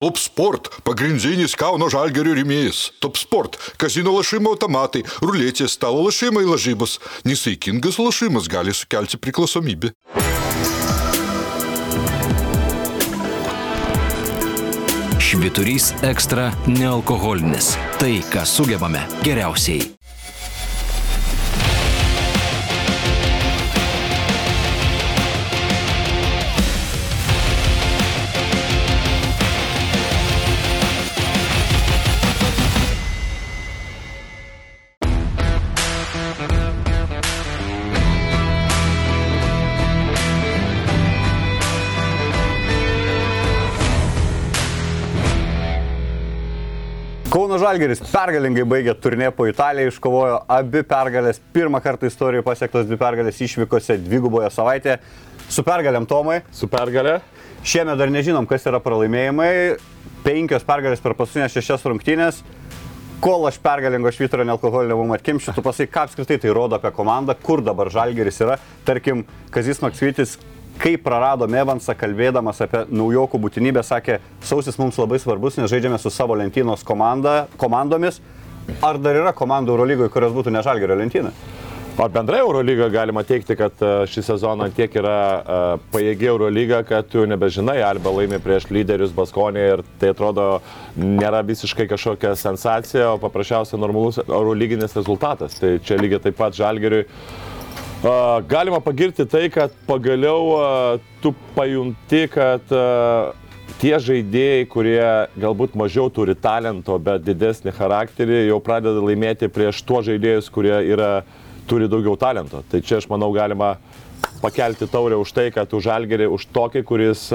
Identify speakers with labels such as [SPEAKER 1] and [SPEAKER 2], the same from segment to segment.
[SPEAKER 1] Top Sport – pagrindinis Kauno žalgerio rėmėjas. Top Sport – kazino lašimo automatai, ruletės, stalo lašimai lažybos. Nesaikingas lašimas gali sukelti priklausomybę.
[SPEAKER 2] Šviturys ekstra nealkoholinis. Tai, ką sugebame geriausiai.
[SPEAKER 3] Kauno Žalgeris pergalingai baigė turnė po Italiją, iškovojo abi pergalės, pirmą kartą istorijoje pasiektos dvi pergalės išvykose dviguboje savaitėje. Su pergalėm Tomai.
[SPEAKER 4] Su pergalė.
[SPEAKER 3] Šiemet dar nežinom, kas yra pralaimėjimai. Penkios pergalės per paskutinės šešias rungtynės. Kol aš pergalingo švitro nealkoholinio mum atkimšiu, tu pasakai, ką apskritai tai rodo apie komandą, kur dabar Žalgeris yra. Tarkim, Kazis Maksvitis kai praradome Evansą, kalbėdamas apie naujokų būtinybę, sakė, sausis mums labai svarbus, nes žaidžiame su savo lentynos komanda, komandomis. Ar dar yra komandų Eurolygoje, kurios būtų nežalgerio lentyna?
[SPEAKER 4] O bendrai Eurolyga galima teikti, kad e, šį sezoną tiek yra uh, pajėgi Eurolyga, kad tu nebežinai, arba laimi prieš lyderius Baskonė ir tai atrodo nėra visiškai kažkokia sensacija, o paprasčiausiai normalus Eurolyginis rezultatas. Tai čia lygiai taip pat Žalgeriui Galima pagirti tai, kad pagaliau tu pajunti, kad tie žaidėjai, kurie galbūt mažiau turi talento, bet didesnį charakterį, jau pradeda laimėti prieš tuos žaidėjus, kurie yra, turi daugiau talento. Tai čia aš manau galima pakelti taurę už tai, kad už Algerį, už tokį, kuris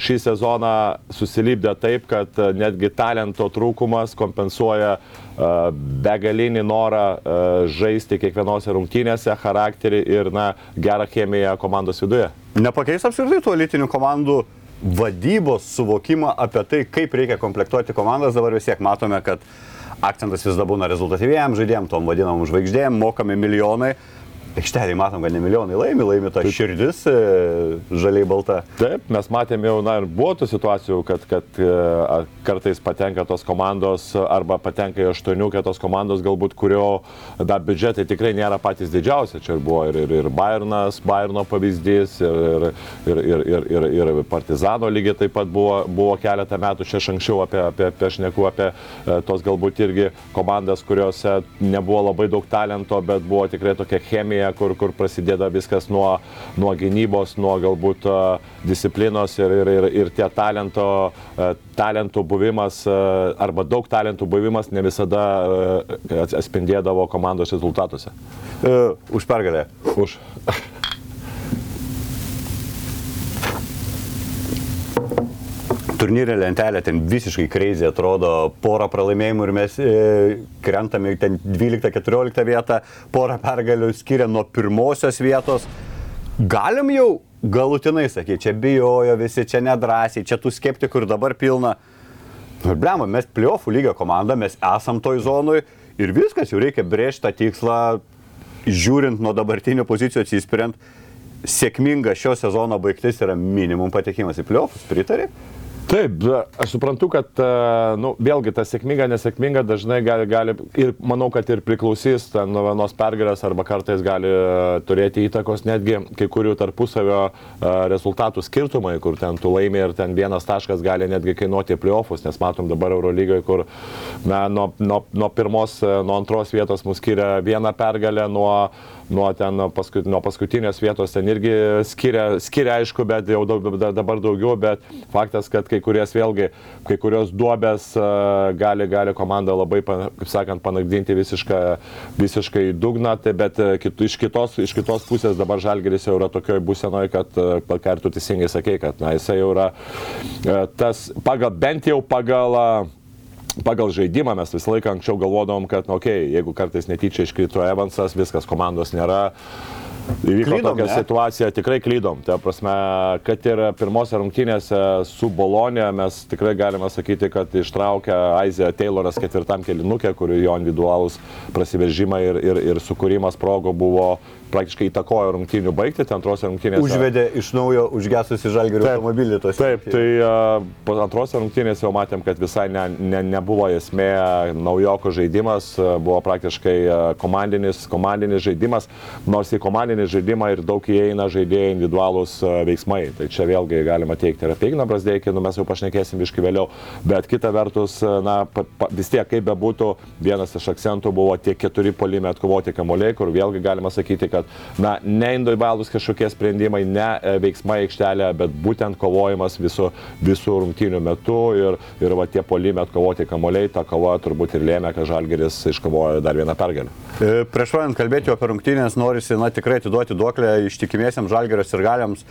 [SPEAKER 4] šį sezoną susilybdė taip, kad netgi talento trūkumas kompensuoja begalinį norą žaisti kiekvienose rungtynėse, charakterį ir na, gerą chemiją komandos viduje.
[SPEAKER 3] Nepakeis apskritai tų elitinių komandų vadybos suvokimą apie tai, kaip reikia komplektuoti komandas, dabar vis tiek matome, kad akcentas vis dar būna rezultatyvėjam žaidėjim, tom vadinamom žvaigždėjim, mokami milijonai aikštelėje matom, kad ne milijonai laimi, laimi ta širdis e, žaliai balta.
[SPEAKER 4] Taip, mes matėm jau, na ir buvo tų situacijų, kad, kad e, kartais patenka tos komandos arba patenka į aštuoniukę tos komandos, galbūt kurio da, biudžetai tikrai nėra patys didžiausi. Čia buvo ir, ir, ir Bayernas, Bayerno pavyzdys, ir, ir, ir, ir, ir, ir Partizano lygiai taip pat buvo, buvo keletą metų, čia anksčiau apie, apie, apie šneku, apie e, tos galbūt irgi komandas, kuriuose nebuvo labai daug talento, bet buvo tikrai tokia chemija armija, kur, kur prasideda viskas nuo, nuo gynybos, nuo galbūt disciplinos ir, ir, ir, ir tie talento, talentų buvimas arba daug talentų buvimas ne visada atspindėdavo komandos rezultatuose.
[SPEAKER 3] Uh, už pergalę.
[SPEAKER 4] Už.
[SPEAKER 3] turnyrė lentelė ten visiškai kreizė atrodo, porą pralaimėjimų ir mes e, krentame ten 12-14 vietą, porą pergalių skiria nuo pirmosios vietos. Galim jau galutinai sakyti, čia bijojo visi, čia nedrasiai, čia tų skeptikų ir dabar pilna. Ir blema, mes pliofų lygio komanda, mes esam toj zonui ir viskas, jau reikia brėžti tą tikslą, žiūrint nuo dabartinių pozicijų atsispiriant. Sėkminga šio sezono baigtis yra minimum patekimas į pliofus, pritari?
[SPEAKER 4] Taip, aš suprantu, kad, e, nu, vėlgi, ta sėkminga, nesėkminga dažnai gali, gali ir manau, kad ir priklausys nuo vienos pergalės arba kartais gali e, turėti įtakos netgi kai kurių tarpusavio e, rezultatų skirtumai, kur ten tu laimi ir ten vienas taškas gali netgi kainuoti pliofus, nes matom dabar Eurolygoje, kur na, nuo, nuo, nuo pirmos, nuo antros vietos mus skiria viena pergalė, nuo nuo, ten, paskut, nuo paskutinės vietos ten irgi skiria, skiria aišku, bet jau daug, dabar daugiau, bet faktas, kad kai kurias vėlgi, kai kurios duobės gali, gali komanda labai, kaip sakant, panagdinti visišką, visiškai dugną, tai bet kit, iš, kitos, iš kitos pusės dabar Žalgeris jau yra tokioje būsenoje, kad, ką ir tu teisingai sakei, kad na, jisai jau yra tas, pagal, bent jau pagal pagal žaidimą mes visą laiką anksčiau galvodavom, kad, na, okei, okay, jeigu kartais netyčia iškrito Evansas, viskas komandos nėra. Įvyko
[SPEAKER 3] Klydom,
[SPEAKER 4] tokia
[SPEAKER 3] ne?
[SPEAKER 4] situacija, tikrai klydom. Tai prasme, kad ir pirmose rungtynėse su Bolonija mes tikrai galime sakyti, kad ištraukė Aizė Tayloras ketvirtam kelinukė, kur jo individualus prasiveržimai ir, ir, ir sukūrimas progo buvo praktiškai įtakojo rungtynių baigti, ten antrose rungtynėse.
[SPEAKER 3] Užvedė iš naujo užgesusi žalgerio automobilį tos.
[SPEAKER 4] Taip, tai uh, antrose rungtynėse jau matėm, kad visai ne, ne, nebuvo esmė naujoko žaidimas, buvo praktiškai komandinis, komandinis žaidimas, nors į komandinį žaidimą ir daug įeina žaidėjai individualūs veiksmai. Tai čia vėlgi galima teikti ir apie Igną Brasdeikį, nu mes jau pašnekėsim iški vėliau, bet kita vertus, na, pa, pa, vis tiek kaip bebūtų, vienas iš akcentų buvo tie keturi polime atkovoti kamuoliai, kur vėlgi galima sakyti, kad na, ne individualūs kažkokie sprendimai, ne e, veiksmai aikštelėje, bet būtent kovojimas visų, visų rungtynių metu ir, ir va tie polime atkovoti kamuoliai, ta kova turbūt ir lėmė, kad Žalgeris iškovojo dar vieną pergalę.
[SPEAKER 3] E, Prieš pradant kalbėti apie rungtynės, norisi, na, tikrai atiduoti duoklę ištikimiesiams žalgerio ir galiams.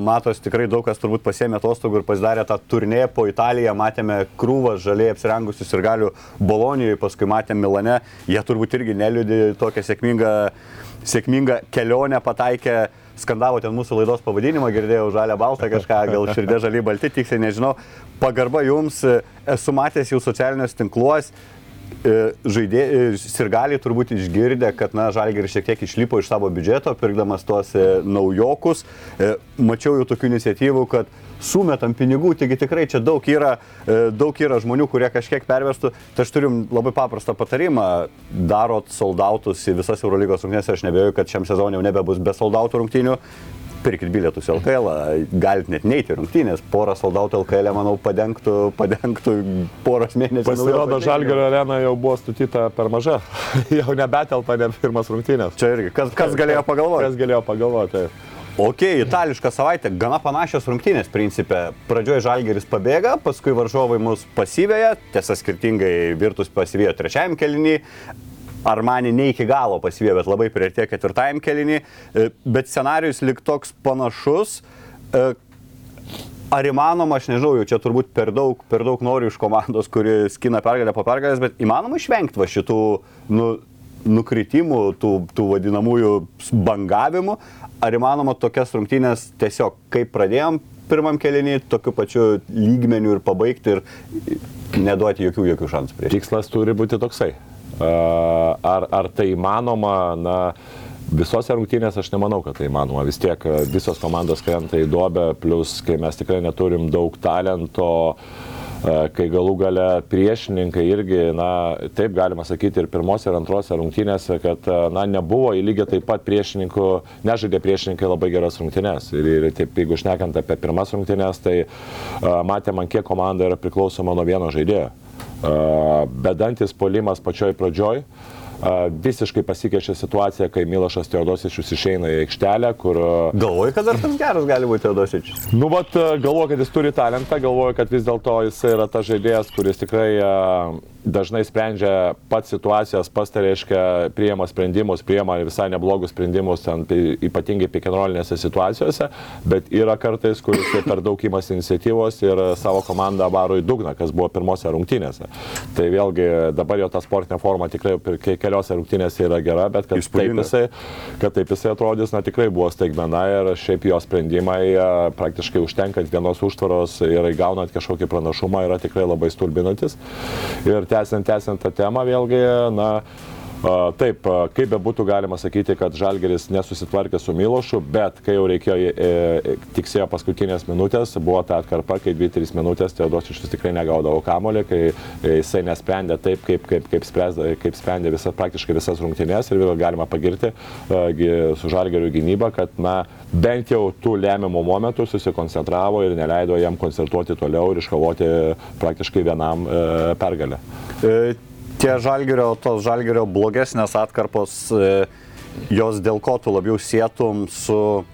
[SPEAKER 3] Matos tikrai daug kas turbūt pasėmė atostogų ir pasidarė tą turnė po Italiją, matėme krūvą žaliai apsirengusius ir galių Bolonijoje, paskui matėme Milane, jie turbūt irgi neliūdė tokią sėkmingą, sėkmingą kelionę pataikė. Skandavo ten mūsų laidos pavadinimą, girdėjau žalę baltą kažką, gal širdė žaliai balti, tiksliai nežinau. Pagarba jums, esu matęs jų socialiniuose tinkluose, žaidėjai, sirgaliai turbūt išgirdę, kad, Žalgeris šiek tiek išlipo iš savo biudžeto, pirkdamas tuos e, naujokus. E, Mačiau jau tokių iniciatyvų, kad sumetam pinigų, taigi tikrai čia daug yra, e, daug yra žmonių, kurie kažkiek pervestų. Tai aš turiu labai paprastą patarimą. Darot soldautus į visas Eurolygos rungtynės, aš nebejoju, kad šiam sezonui jau nebebus be soldautų rungtynių. Pirkit bilietus į LKL, galit net neiti rungtynės, porą soldautų LKL, manau, padengtų, padengtų poros mėnesių.
[SPEAKER 4] Pasirodo,
[SPEAKER 3] naujo
[SPEAKER 4] Žalgerio arena jau buvo statyta per maža, jau nebetelpa ne pirmas rungtynės.
[SPEAKER 3] Čia irgi, kas, kas galėjo pagalvoti?
[SPEAKER 4] Kas galėjo pagalvoti? taip.
[SPEAKER 3] Ok, itališka savaitė, gana panašios rungtynės principė. Pradžioje Žalgeris pabėga, paskui varžovai mus pasyvėja, tiesa skirtingai Virtus pasyvėjo trečiajam kelinį. Armani ne iki galo pasyvėjo, bet labai prieartėjo ketvirtajam kelinį. E, Bet scenarius lik toks panašus. E, Ar įmanoma, aš nežinau, jau čia turbūt per daug, per daug noriu iš komandos, kuri skina pergalę po pergalės, bet įmanoma išvengti va šitų nu, nukritimų, tų, tų vadinamųjų bangavimų. Ar įmanoma tokias rungtynės tiesiog kaip pradėjom pirmam kelinį, tokiu pačiu lygmeniu ir pabaigti ir neduoti jokių, jokių šansų prieš.
[SPEAKER 4] Tikslas turi būti toksai. Ar, ar tai įmanoma, na, visose rungtynėse aš nemanau, kad tai įmanoma. Vis tiek visos komandos krenta į duobę, plus kai mes tikrai neturim daug talento, a, kai galų gale priešininkai irgi, na, taip galima sakyti ir pirmose ir antrose rungtynėse, kad, a, na, nebuvo į lygiai taip pat priešininkų, nežaidė priešininkai labai geras rungtynės. Ir, ir taip, jeigu šnekant apie pirmas rungtynės, tai a, matėm, kiek komanda yra priklausoma nuo vieno žaidėjo. A, bedantis polimas pačioj pradžioj. a, Visiškai pasikeičia situacija, kai Milošas Teodosičius išeina į aikštelę, kur...
[SPEAKER 3] Galvoju, kad dar toks geras gali būti Teodosičius.
[SPEAKER 4] Nu, vat, galvoju, kad jis turi talentą, galvoju, kad vis dėlto jis yra tas žaidėjas, kuris tikrai a, dažnai sprendžia pats situacijas, pats tai reiškia, priema sprendimus, priema visai neblogus sprendimus, ten, pi- ypatingai pikenrolinėse situacijose, bet yra kartais, kuris per daug įmas iniciatyvos ir savo komandą varo į dugną, kas buvo pirmose rungtynėse. Tai vėlgi dabar jo ta sportinė forma tikrai keliose rungtynėse yra gera, bet kad taip,
[SPEAKER 3] Įspūdinga.
[SPEAKER 4] jisai, kad taip jisai atrodys, na tikrai buvo staigmena ir šiaip jo sprendimai a, praktiškai užtenkant vienos užtvaros ir įgaunant kažkokį pranašumą yra tikrai labai stulbinantis. Ir tęsiant, tęsiant tą temą vėlgi, na, taip, kaip be būtų galima sakyti, kad Žalgeris nesusitvarkė su Milošu, bet kai jau reikėjo, e, e, tiksėjo paskutinės minutės, buvo ta atkarpa, kai 2-3 minutės Teodosičius tikrai negaudavo kamolį, kai e, jisai nesprendė taip, kaip, kaip, kaip, spręsda, kaip sprendė visas, praktiškai visas rungtynės ir vėl galima pagirti gi- su Žalgeriu gynybą, kad, na, bent jau tų lemiamų momentų susikoncentravo ir neleido jam koncertuoti toliau ir iškovoti praktiškai vienam e, pergalę.
[SPEAKER 3] E, Tie žalgerio, tos žalgerio blogesnės atkarpos, e, jos dėl ko tu labiau sėtum su,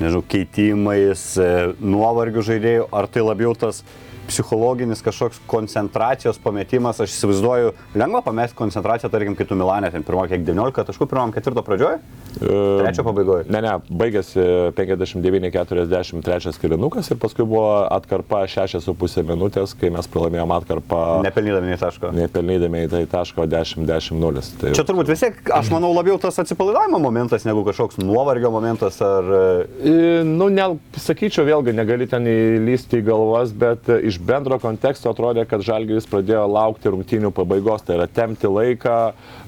[SPEAKER 3] nežinau, keitimais, e, nuovargių žaidėjų, ar tai labiau tas psichologinis kažkoks koncentracijos pametimas, aš įsivaizduoju, lengva pamesti koncentraciją, tarkim, kai tu Milanė ten pirmą kiek 19 taškų, pirmam ketvirto pradžioje? Trečio pabaigoje?
[SPEAKER 4] Ne, ne, baigėsi 59-43 kilinukas ir paskui buvo atkarpa 6,5 minutės, kai mes pralaimėjome atkarpą.
[SPEAKER 3] Nepelnydami į tašką.
[SPEAKER 4] Nepelnydami į tai tašką 10-10-0. Tai...
[SPEAKER 3] Čia turbūt vis tiek, aš manau, labiau tas atsipalaidavimo momentas negu kažkoks nuovargio momentas ar...
[SPEAKER 4] E, nu, ne, sakyčiau, vėlgi negali ten įlysti į galvas, bet iš bendro konteksto atrodė, kad Žalgiris pradėjo laukti rungtynių pabaigos, tai yra temti laiką.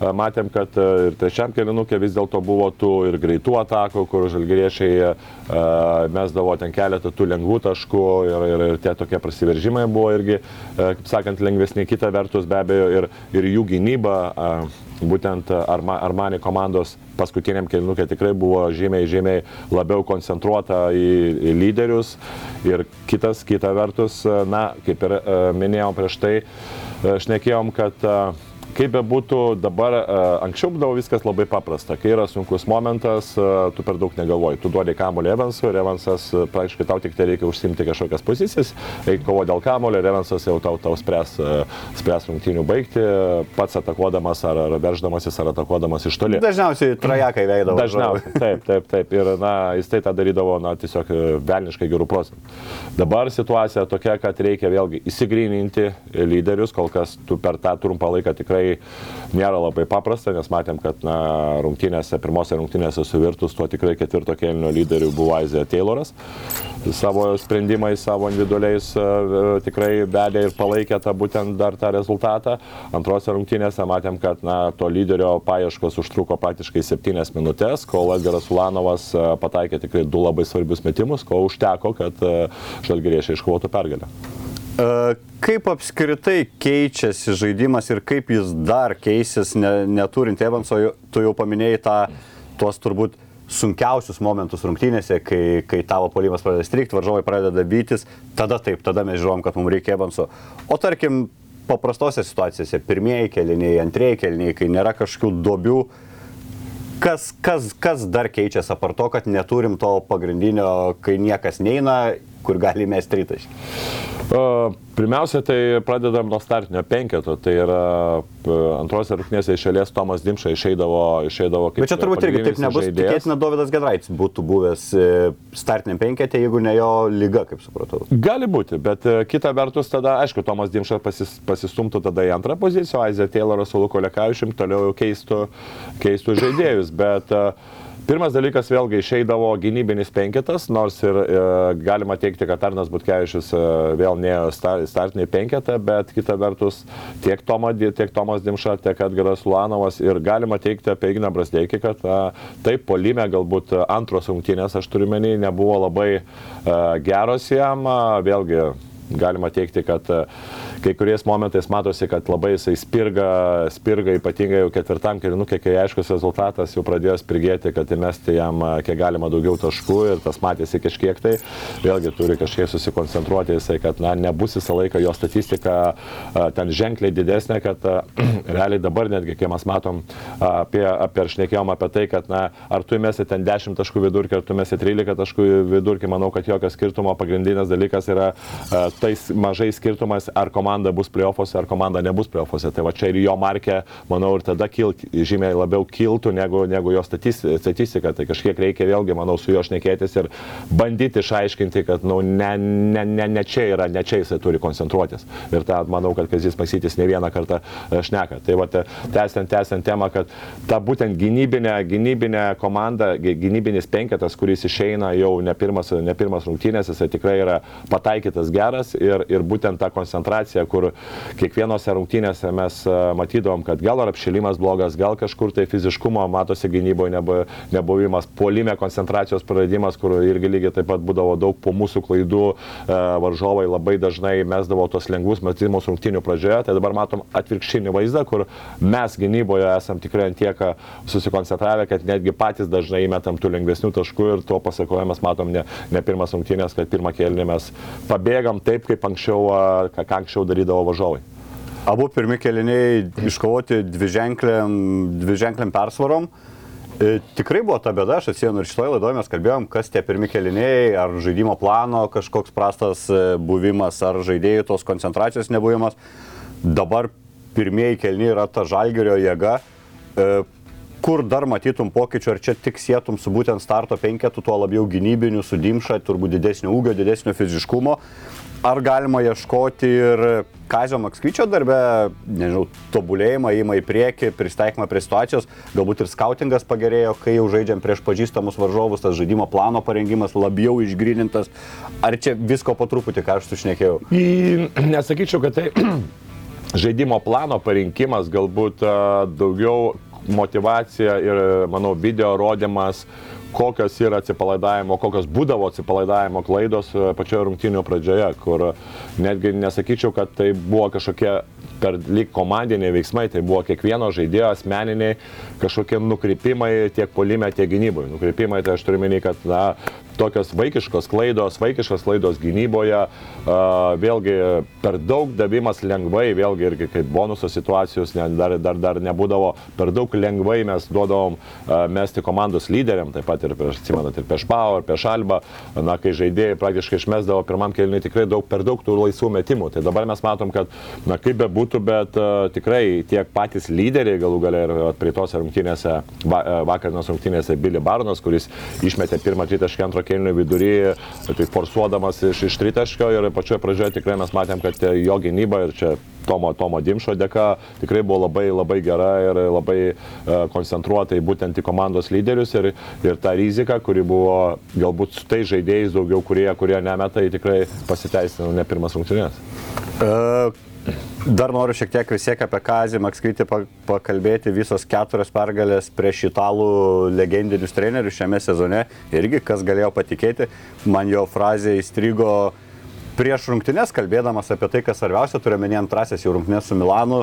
[SPEAKER 4] E, matėm, kad e, ir trečiam kilinukė vis dėlto buvo tų ir greitų atakų, kur žalgyriešiai uh, mesdavo ten keletą tų lengvų taškų ir, ir, ir tie tokie prasiveržimai buvo irgi, kaip sakant, lengvesni. Kita vertus be abejo ir, ir jų gynyba, uh, būtent Arma, Armani komandos paskutiniam kilinukė tikrai buvo žymiai, žymiai labiau koncentruota į, į lyderius. Ir kitas, kita vertus, na, kaip ir minėjom prieš tai, šnekėjom, kad uh, kaip bebūtų, dabar e, anksčiau būdavo viskas labai paprasta. Kai yra sunkus momentas, e, tu per daug negalvoji. Tu duodi kamulį Evansui ir Evansas e, praktiškai tau tik tai reikia užsimti kažkokias pozicijas, reikia kovo dėl kamulio ir Evansas jau tau, tau spręs, spręs rungtynių baigti, pats atakuodamas ar, ar verždamasis ar atakuodamas iš toli.
[SPEAKER 3] Dažniausiai trajekai veidavo.
[SPEAKER 4] Dažniausiai, taip, taip, taip. Ir na, jis tai tą darydavo na, tiesiog velniškai gerų procentų. Dabar situacija tokia, kad reikia vėlgi įsigryninti lyderius, kol kas tu per tą trumpą laiką tikrai tikrai nėra labai paprasta, nes matėm, kad na, rungtynėse, pirmose rungtynėse su Virtus tuo tikrai ketvirto kelnio lyderiu buvo Aizija Tayloras. Savo sprendimais, savo individualiais e, tikrai vedė ir palaikė tą būtent dar tą rezultatą. Antrose rungtynėse matėm, kad na, to lyderio paieškos užtruko praktiškai 7 minutės, kol Edgaras Ulanovas e, pataikė tikrai du labai svarbius metimus, ko užteko, kad e, žalgeriešiai iškovotų pergalę.
[SPEAKER 3] Kaip apskritai keičiasi žaidimas ir kaip jis dar keisis, ne, neturint Evanso, tu jau paminėjai tą, tuos turbūt sunkiausius momentus rungtynėse, kai, kai tavo polimas pradeda strikti, varžovai pradeda bytis, tada taip, tada mes žiūrom, kad mums reikia Evanso. O tarkim, paprastose situacijose, pirmieji keliniai, antrieji keliniai, kai nėra kažkokių duobių, kas, kas, kas dar keičiasi apar to, kad neturim to pagrindinio, kai niekas neina, kur gali mesti rytaškį?
[SPEAKER 4] Pirmiausia, tai pradedam nuo startinio penketo. Tai yra antrose rungtynėse išėlės Tomas Dimša išeidavo, išeidavo kaip...
[SPEAKER 3] Bet čia turbūt irgi taip nebus. Tikėtina, Davidas Gedraitis būtų buvęs e, startiniam penketė, jeigu ne jo lyga, kaip supratau.
[SPEAKER 4] Gali būti, bet e, kita vertus tada, aišku, Tomas Dimša pasis, pasistumtų tada į antrą poziciją, Aizė Tayloras su Luko Lekavičium toliau keistų, keistų žaidėjus. Bet uh, Pirmas dalykas vėlgi išeidavo gynybinis penketas, nors ir e, galima teikti, kad Arnas Butkevičius e, vėl nėjo startinį penketą, bet kita vertus tiek, Toma, tiek Tomas Dimša, tiek Edgaras Luanovas ir galima teikti apie Igną Brasdeikį, kad e, taip, polime galbūt antros rungtynės, aš turiu menį, nebuvo labai e, geros jam, vėlgi galima teikti, kad e, kai kuriais momentais matosi, kad labai jisai spirga, spirga ypatingai jau ketvirtam kilinukė, kai aiškus rezultatas jau pradėjo spirgėti, kad įmesti jam kiek galima daugiau taškų ir tas matėsi kažkiek tai, vėlgi turi kažkiek susikoncentruoti jisai, kad na, nebus visą laiką jo statistika ten ženkliai didesnė, kad realiai dabar netgi, kai mes matom apie, apie ir šnekėjom apie tai, kad na, ar tu įmesi ten 10 taškų vidurkį, ar tu įmesi 13 taškų vidurkį, manau, kad jokio skirtumo pagrindinis dalykas yra tais mažai skirtumas, ar komanda bus playoffuose, ar komanda nebus playoffuose. Tai va čia ir jo markė, manau, ir tada kilt, žymiai labiau kiltų negu, negu jo statistika. Tai kažkiek reikia vėlgi, manau, su juo šnekėtis ir bandyti išaiškinti, kad nu, ne, ne, ne, ne čia yra, ne čia jisai turi koncentruotis. Ir tą manau, kad Kazis Maksytis ne vieną kartą e, šneka. Tai va, tęsiant, tęsiant temą, kad ta būtent gynybinė, gynybinė komanda, gynybinis penketas, kuris išeina jau ne pirmas, ne pirmas rungtynės, jisai tikrai yra pataikytas geras ir, ir būtent ta koncentracija, kur kiekvienose rungtynėse mes e, matydavom, kad gal ar apšilimas blogas, gal kažkur tai fiziškumo matosi gynyboje nebuvimas, puolime koncentracijos praradimas, kur irgi lygiai taip pat būdavo daug po mūsų klaidų, e, varžovai labai dažnai mesdavo tos lengvus metimus rungtynių pradžioje, tai dabar matom atvirkštinį vaizdą, kur mes gynyboje esam tikrai ant tiek susikoncentravę, kad netgi patys dažnai įmetam tų lengvesnių taškų ir tuo pasakoje mes matom ne, ne pirmas rungtynės, kad pirmą kėlinį mes pabėgam taip, kaip anksčiau, ką anksčiau darydavo važiovai.
[SPEAKER 3] Abu pirmi keliniai iškovoti dviženkliam, dviženkliam persvarom E, tikrai buvo ta bėda, aš atsimenu ir šitoje laidoje mes kalbėjom, kas tie pirmi keliniai, ar žaidimo plano kažkoks prastas e, buvimas, ar žaidėjų tos koncentracijos nebuvimas. Dabar pirmieji kelniai yra ta žalgerio jėga. E, kur dar matytum pokyčių, ar čia tik sėtum su būtent starto penketu, tuo labiau gynybiniu, su dimša, turbūt didesnio ūgio, didesnio fiziškumo, ar galima ieškoti ir Kazio Maksvyčio darbe, nežinau, tobulėjimą, įmą į priekį, pristaikymą prie situacijos, galbūt ir skautingas pagerėjo, kai jau žaidžiam prieš pažįstamus varžovus, tas žaidimo plano parengimas labiau išgrinintas, ar čia visko po truputį, ką aš sušnekėjau?
[SPEAKER 4] Nesakyčiau, kad tai žaidimo plano parinkimas galbūt daugiau motivacija ir, manau, video rodimas, kokios yra atsipalaidavimo, kokios būdavo atsipalaidavimo klaidos e, pačioje rungtynio pradžioje, kur netgi nesakyčiau, kad tai buvo kažkokie per lyg komandiniai veiksmai, tai buvo kiekvieno žaidėjo asmeniniai kažkokie nukrypimai tiek polime, tiek gynyboje. Nukrypimai, tai aš turiu menį, kad na, tokios vaikiškos klaidos, vaikiškos klaidos gynyboje, vėlgi per daug davimas lengvai, vėlgi irgi kaip bonuso situacijos ne, dar, dar, dar nebūdavo, per daug lengvai mes duodavom mesti komandos lyderiam, taip pat ir atsimenat, ir prieš Pau, ir prieš Alba, na, kai žaidėjai praktiškai išmesdavo pirmam kelniui tikrai daug, per daug tų laisvų metimų. Tai dabar mes matom, kad, na, kaip be būtų, bet tikrai tiek patys lyderiai galų galę ir prie tos rungtynėse, va, vakarnos rungtynėse Billy Barnas, kuris išmetė pirmą tritaškį antro kelnių vidury, tai forsuodamas iš, iš tritaškio ir pačioje pradžioje tikrai mes matėm, kad jo gynyba ir čia Tomo, Tomo Dimšo dėka tikrai buvo labai, labai gera ir labai uh, koncentruota į būtent į komandos lyderius ir, ir ta rizika, kuri buvo galbūt su tai žaidėjais daugiau, kurie, kurie nemeta, tikrai pasiteisino ne pirmas rungtynės.
[SPEAKER 3] Uh, Dar noriu šiek tiek vis tiek apie Kazį Makskritį pakalbėti. Visos keturios pergalės prieš italų legendinius trenerius šiame sezone. Irgi, kas galėjo patikėti, man jo frazė įstrigo prieš rungtynės, kalbėdamas apie tai, kas svarbiausia, turiu menį antrasis jau rungtynės su Milanu,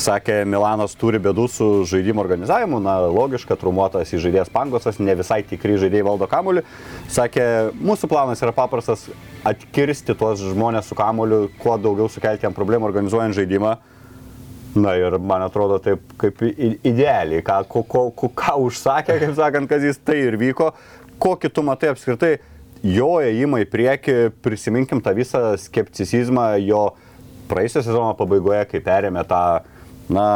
[SPEAKER 3] sakė, Milanas turi bėdų su žaidimo organizavimu, na, logiška, trumuotas į žaidėjas Pangosas, ne visai tikri žaidėjai valdo kamuolį. Sakė, mūsų planas yra paprastas - atkirsti tuos žmonės su kamuoliu, kuo daugiau sukelti jam problemų organizuojant žaidimą. Na ir man atrodo taip kaip idealiai, ką, ko, ko, ko, ką užsakė, kaip sakant, kad jis tai ir vyko. Kokį tu matai apskritai jo ėjimą į priekį, prisiminkim tą visą skepticizmą jo praeisio sezono pabaigoje, kai perėmė tą, na,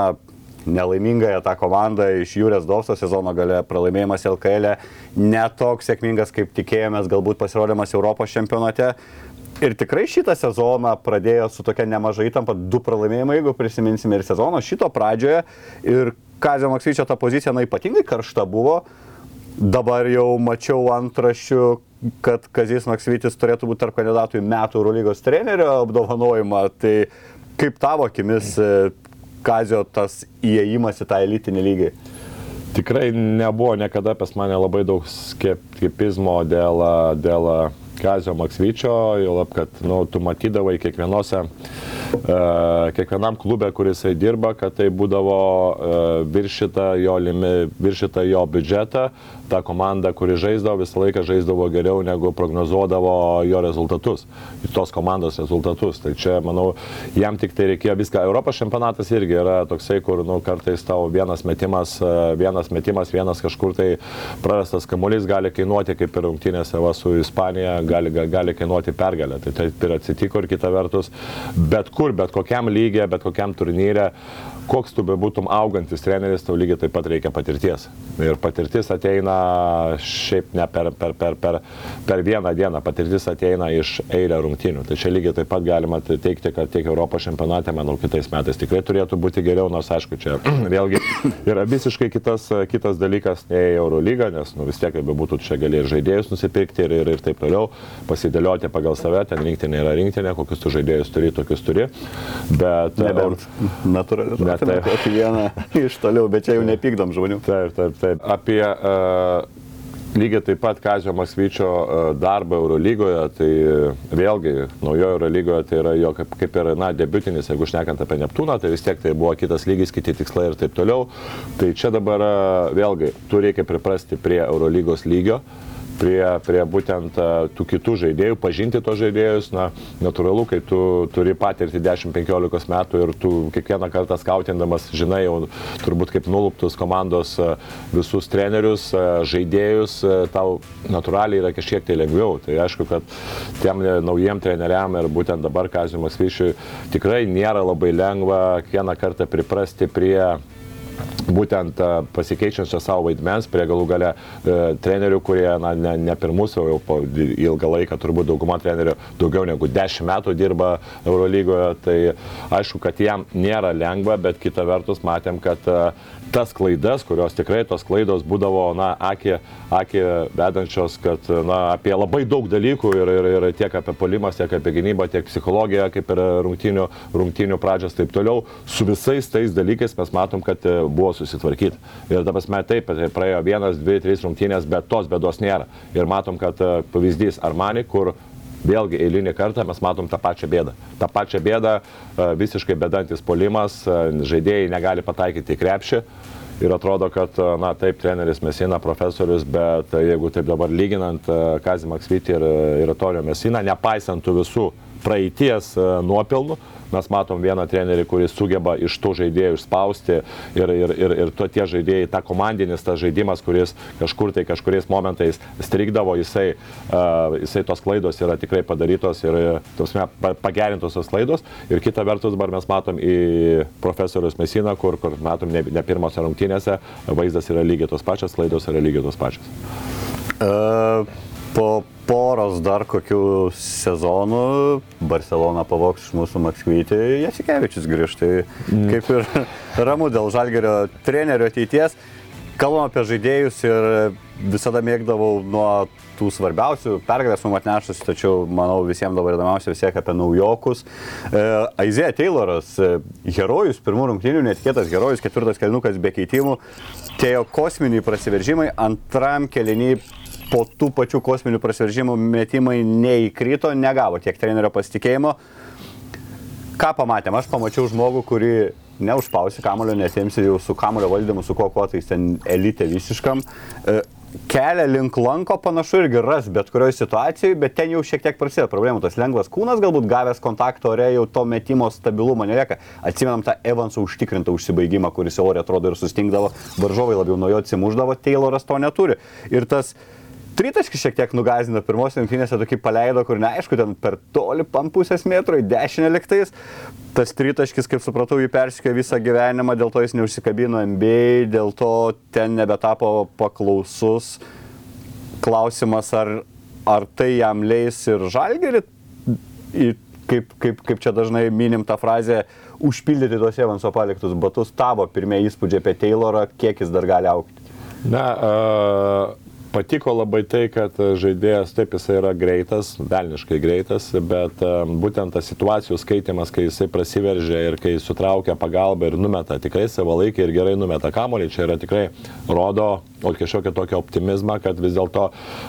[SPEAKER 3] nelaimingąją tą komandą iš Jūrės Dovso sezono gale, pralaimėjimas LKL, e, netoks sėkmingas, kaip tikėjomės, galbūt pasirodymas Europos čempionate. Ir tikrai šitą sezoną pradėjo su tokia nemaža įtampa, du pralaimėjimai, jeigu prisiminsime ir sezono šito pradžioje. Ir Kazio Maksvyčio ta pozicija, na, ypatingai karšta buvo. Dabar jau mačiau antraščių, kad Kazis Maksvytis turėtų būti tarp kandidatų į metų Eurolygos trenerio apdovanojimą. Tai kaip tavo akimis e, Kazio tas įėjimas į tą elitinį lygį?
[SPEAKER 4] Tikrai nebuvo niekada pas mane labai daug skeptizmo dėl, dėl Kazio Maksvyčio, jau lab, kad nu, tu matydavai kiekvienose, uh, kiekvienam klube, kuris dirba, kad tai būdavo uh, viršita jo, limi, viršita jo biudžetą, ta komanda, kuri žaisdavo, visą laiką žaisdavo geriau negu prognozuodavo jo rezultatus, tos komandos rezultatus. Tai čia, manau, jam tik tai reikėjo viską. Europos čempionatas irgi yra toksai, kur nu, kartais tavo vienas metimas, vienas metimas, vienas kažkur tai prarastas kamuolys gali kainuoti, kaip ir rungtynėse va, su Ispanija, gali, gali kainuoti pergalę. Tai taip ir atsitiko ir kita vertus, bet kur, bet kokiam lygiai, bet kokiam turnyrė koks tu bebūtum augantis treneris, tau lygiai taip pat reikia patirties. Ir patirtis ateina šiaip ne per, per, per, per, per vieną dieną, patirtis ateina iš eilę rungtynių. Tai čia lygiai taip pat galima teikti, kad tiek Europos čempionate, manau, kitais metais tikrai turėtų būti geriau, nors aišku, čia vėlgi yra visiškai kitas, kitas dalykas nei Eurolyga, nes nu, vis tiek, kaip bebūtų, čia gali ir žaidėjus nusipirkti ir, ir, ir taip toliau, pasidėlioti pagal save, ten rinktinė yra rinktinė, kokius tu žaidėjus turi, tokius turi. Bet,
[SPEAKER 3] Nebent, natūraliai matėme kokį vieną iš toliau, bet čia jau nepykdom žmonių.
[SPEAKER 4] Taip, taip, taip. Apie uh, lygiai taip pat Kazio Maksvyčio uh, darbą Eurolygoje, tai vėlgi naujojo Eurolygoje tai yra jo kaip, kaip ir, na, debutinis, jeigu šnekant apie Neptūną, tai vis tiek tai buvo kitas lygis, kiti tikslai ir taip toliau. Tai čia dabar uh, vėlgi tu reikia priprasti prie Eurolygos lygio. Prie, prie būtent e, tų kitų žaidėjų, pažinti tos žaidėjus, na, natūralu, kai tu turi patirti 10-15 metų ir tu kiekvieną kartą skautindamas žinai jau turbūt kaip nuluptus komandos e, visus trenerius, e, žaidėjus, tau natūraliai yra kažkiek tai lengviau. Tai aišku, kad tiem naujiem treneriam ir būtent dabar Kazimas Vyšiui tikrai nėra labai lengva kiekvieną kartą priprasti prie būtent pasikeičiančio savo vaidmens prie galų gale e, trenerių, kurie na, ne, ne pirmus, o jau po ilgą laiką turbūt dauguma trenerių daugiau negu 10 metų dirba Eurolygoje, tai aišku, kad jam nėra lengva, bet kita vertus matėm, kad e, tas klaidas, kurios tikrai tos klaidos būdavo, na, akį, akį vedančios, kad, na, apie labai daug dalykų ir, ir, ir tiek apie polimas, tiek apie gynybą, tiek psichologiją, kaip ir rungtinių, rungtinių pradžios, taip toliau, su visais tais dalykais mes matom, kad e, buvo susitvarkyti. Ir dabar mes taip, praėjo vienas, dvi, trys rungtynės, bet tos bėdos nėra. Ir matom, kad e, pavyzdys Armani, kur vėlgi eilinį kartą mes matom tą pačią bėdą. Ta pačią bėdą, e, visiškai bedantis polimas, e, žaidėjai negali pataikyti į krepšį. Ir atrodo, kad, na taip, treneris Mesina, profesorius, bet jeigu taip dabar lyginant Kazį Maksvitį ir, ir Torio Mesiną, nepaisant tų visų praeities nuopelnų, mes matom vieną trenerį, kuris sugeba iš tų žaidėjų išspausti ir, ir, ir, ir to tie žaidėjai, ta komandinis tas žaidimas, kuris kažkur tai kažkuriais momentais strikdavo, jisai, uh, jisai tos klaidos yra tikrai padarytos ir tosme, pagerintos tos klaidos. Ir kita vertus, dabar mes matom į profesorius Mesiną, kur, kur matom ne, ne pirmose rungtynėse, vaizdas yra lygiai tos pačios, klaidos yra lygiai tos pačios.
[SPEAKER 3] Uh, po poros dar kokių sezonų Barcelona pavoks iš mūsų Makskvytį, Jasikevičius grįžtai. Mm. Kaip ir ramu dėl Žalgerio trenerio ateities. Kalbam apie žaidėjus ir visada mėgdavau nuo tų svarbiausių pergalės mums atnešus, tačiau manau visiems dabar įdomiausia vis tiek apie naujokus. E, Aizėja Tayloras, e, herojus, pirmų rungtynių, netikėtas herojus, ketvirtas kelinukas be keitimų, tėjo kosminiai prasiveržimai, antram keliniai po tų pačių kosminių prasiveržimų metimai neįkrito, negavo tiek trenerio pasitikėjimo. Ką pamatėm? Aš pamačiau žmogų, kurį neužpausi kamulio, nesimsi jau su kamulio valdymu, su kuo kuo tai ten elite visiškam. E, kelią link lanko panašu irgi ras bet kurioje situacijoje, bet ten jau šiek tiek prasideda problemų. Tas lengvas kūnas galbūt gavęs kontakto ore jau to metimo stabilumo nelieka. Atsimenam tą Evansų užtikrintą užsibaigimą, kuris ore atrodo ir sustingdavo, varžovai labiau nuo jo atsimuždavo, Tayloras to neturi. Ir tas tritaškis šiek tiek nugazino pirmos rungtynėse, tokį paleido, kur neaišku, ten per toli pam pusės metro į dešinę liktais. Tas tritaškis, kaip supratau, jį persikė visą gyvenimą, dėl to jis neužsikabino MBA, dėl to ten nebetapo paklausus. Klausimas, ar, ar tai jam leis ir žalgerį, kaip, kaip, kaip čia dažnai minim tą frazę, užpildyti tos Evanso paliktus batus, tavo pirmieji įspūdžiai apie Taylorą, kiek jis dar gali aukti.
[SPEAKER 4] Na, uh, patiko labai tai, kad žaidėjas taip jisai yra greitas, velniškai greitas, bet būtent tas situacijų skaitimas, kai jisai prasiveržia ir kai sutraukia pagalbą ir numeta tikrai savalaikiai ir gerai numeta kamolį, čia yra tikrai rodo o kažkokią tokią optimizmą, kad vis dėlto,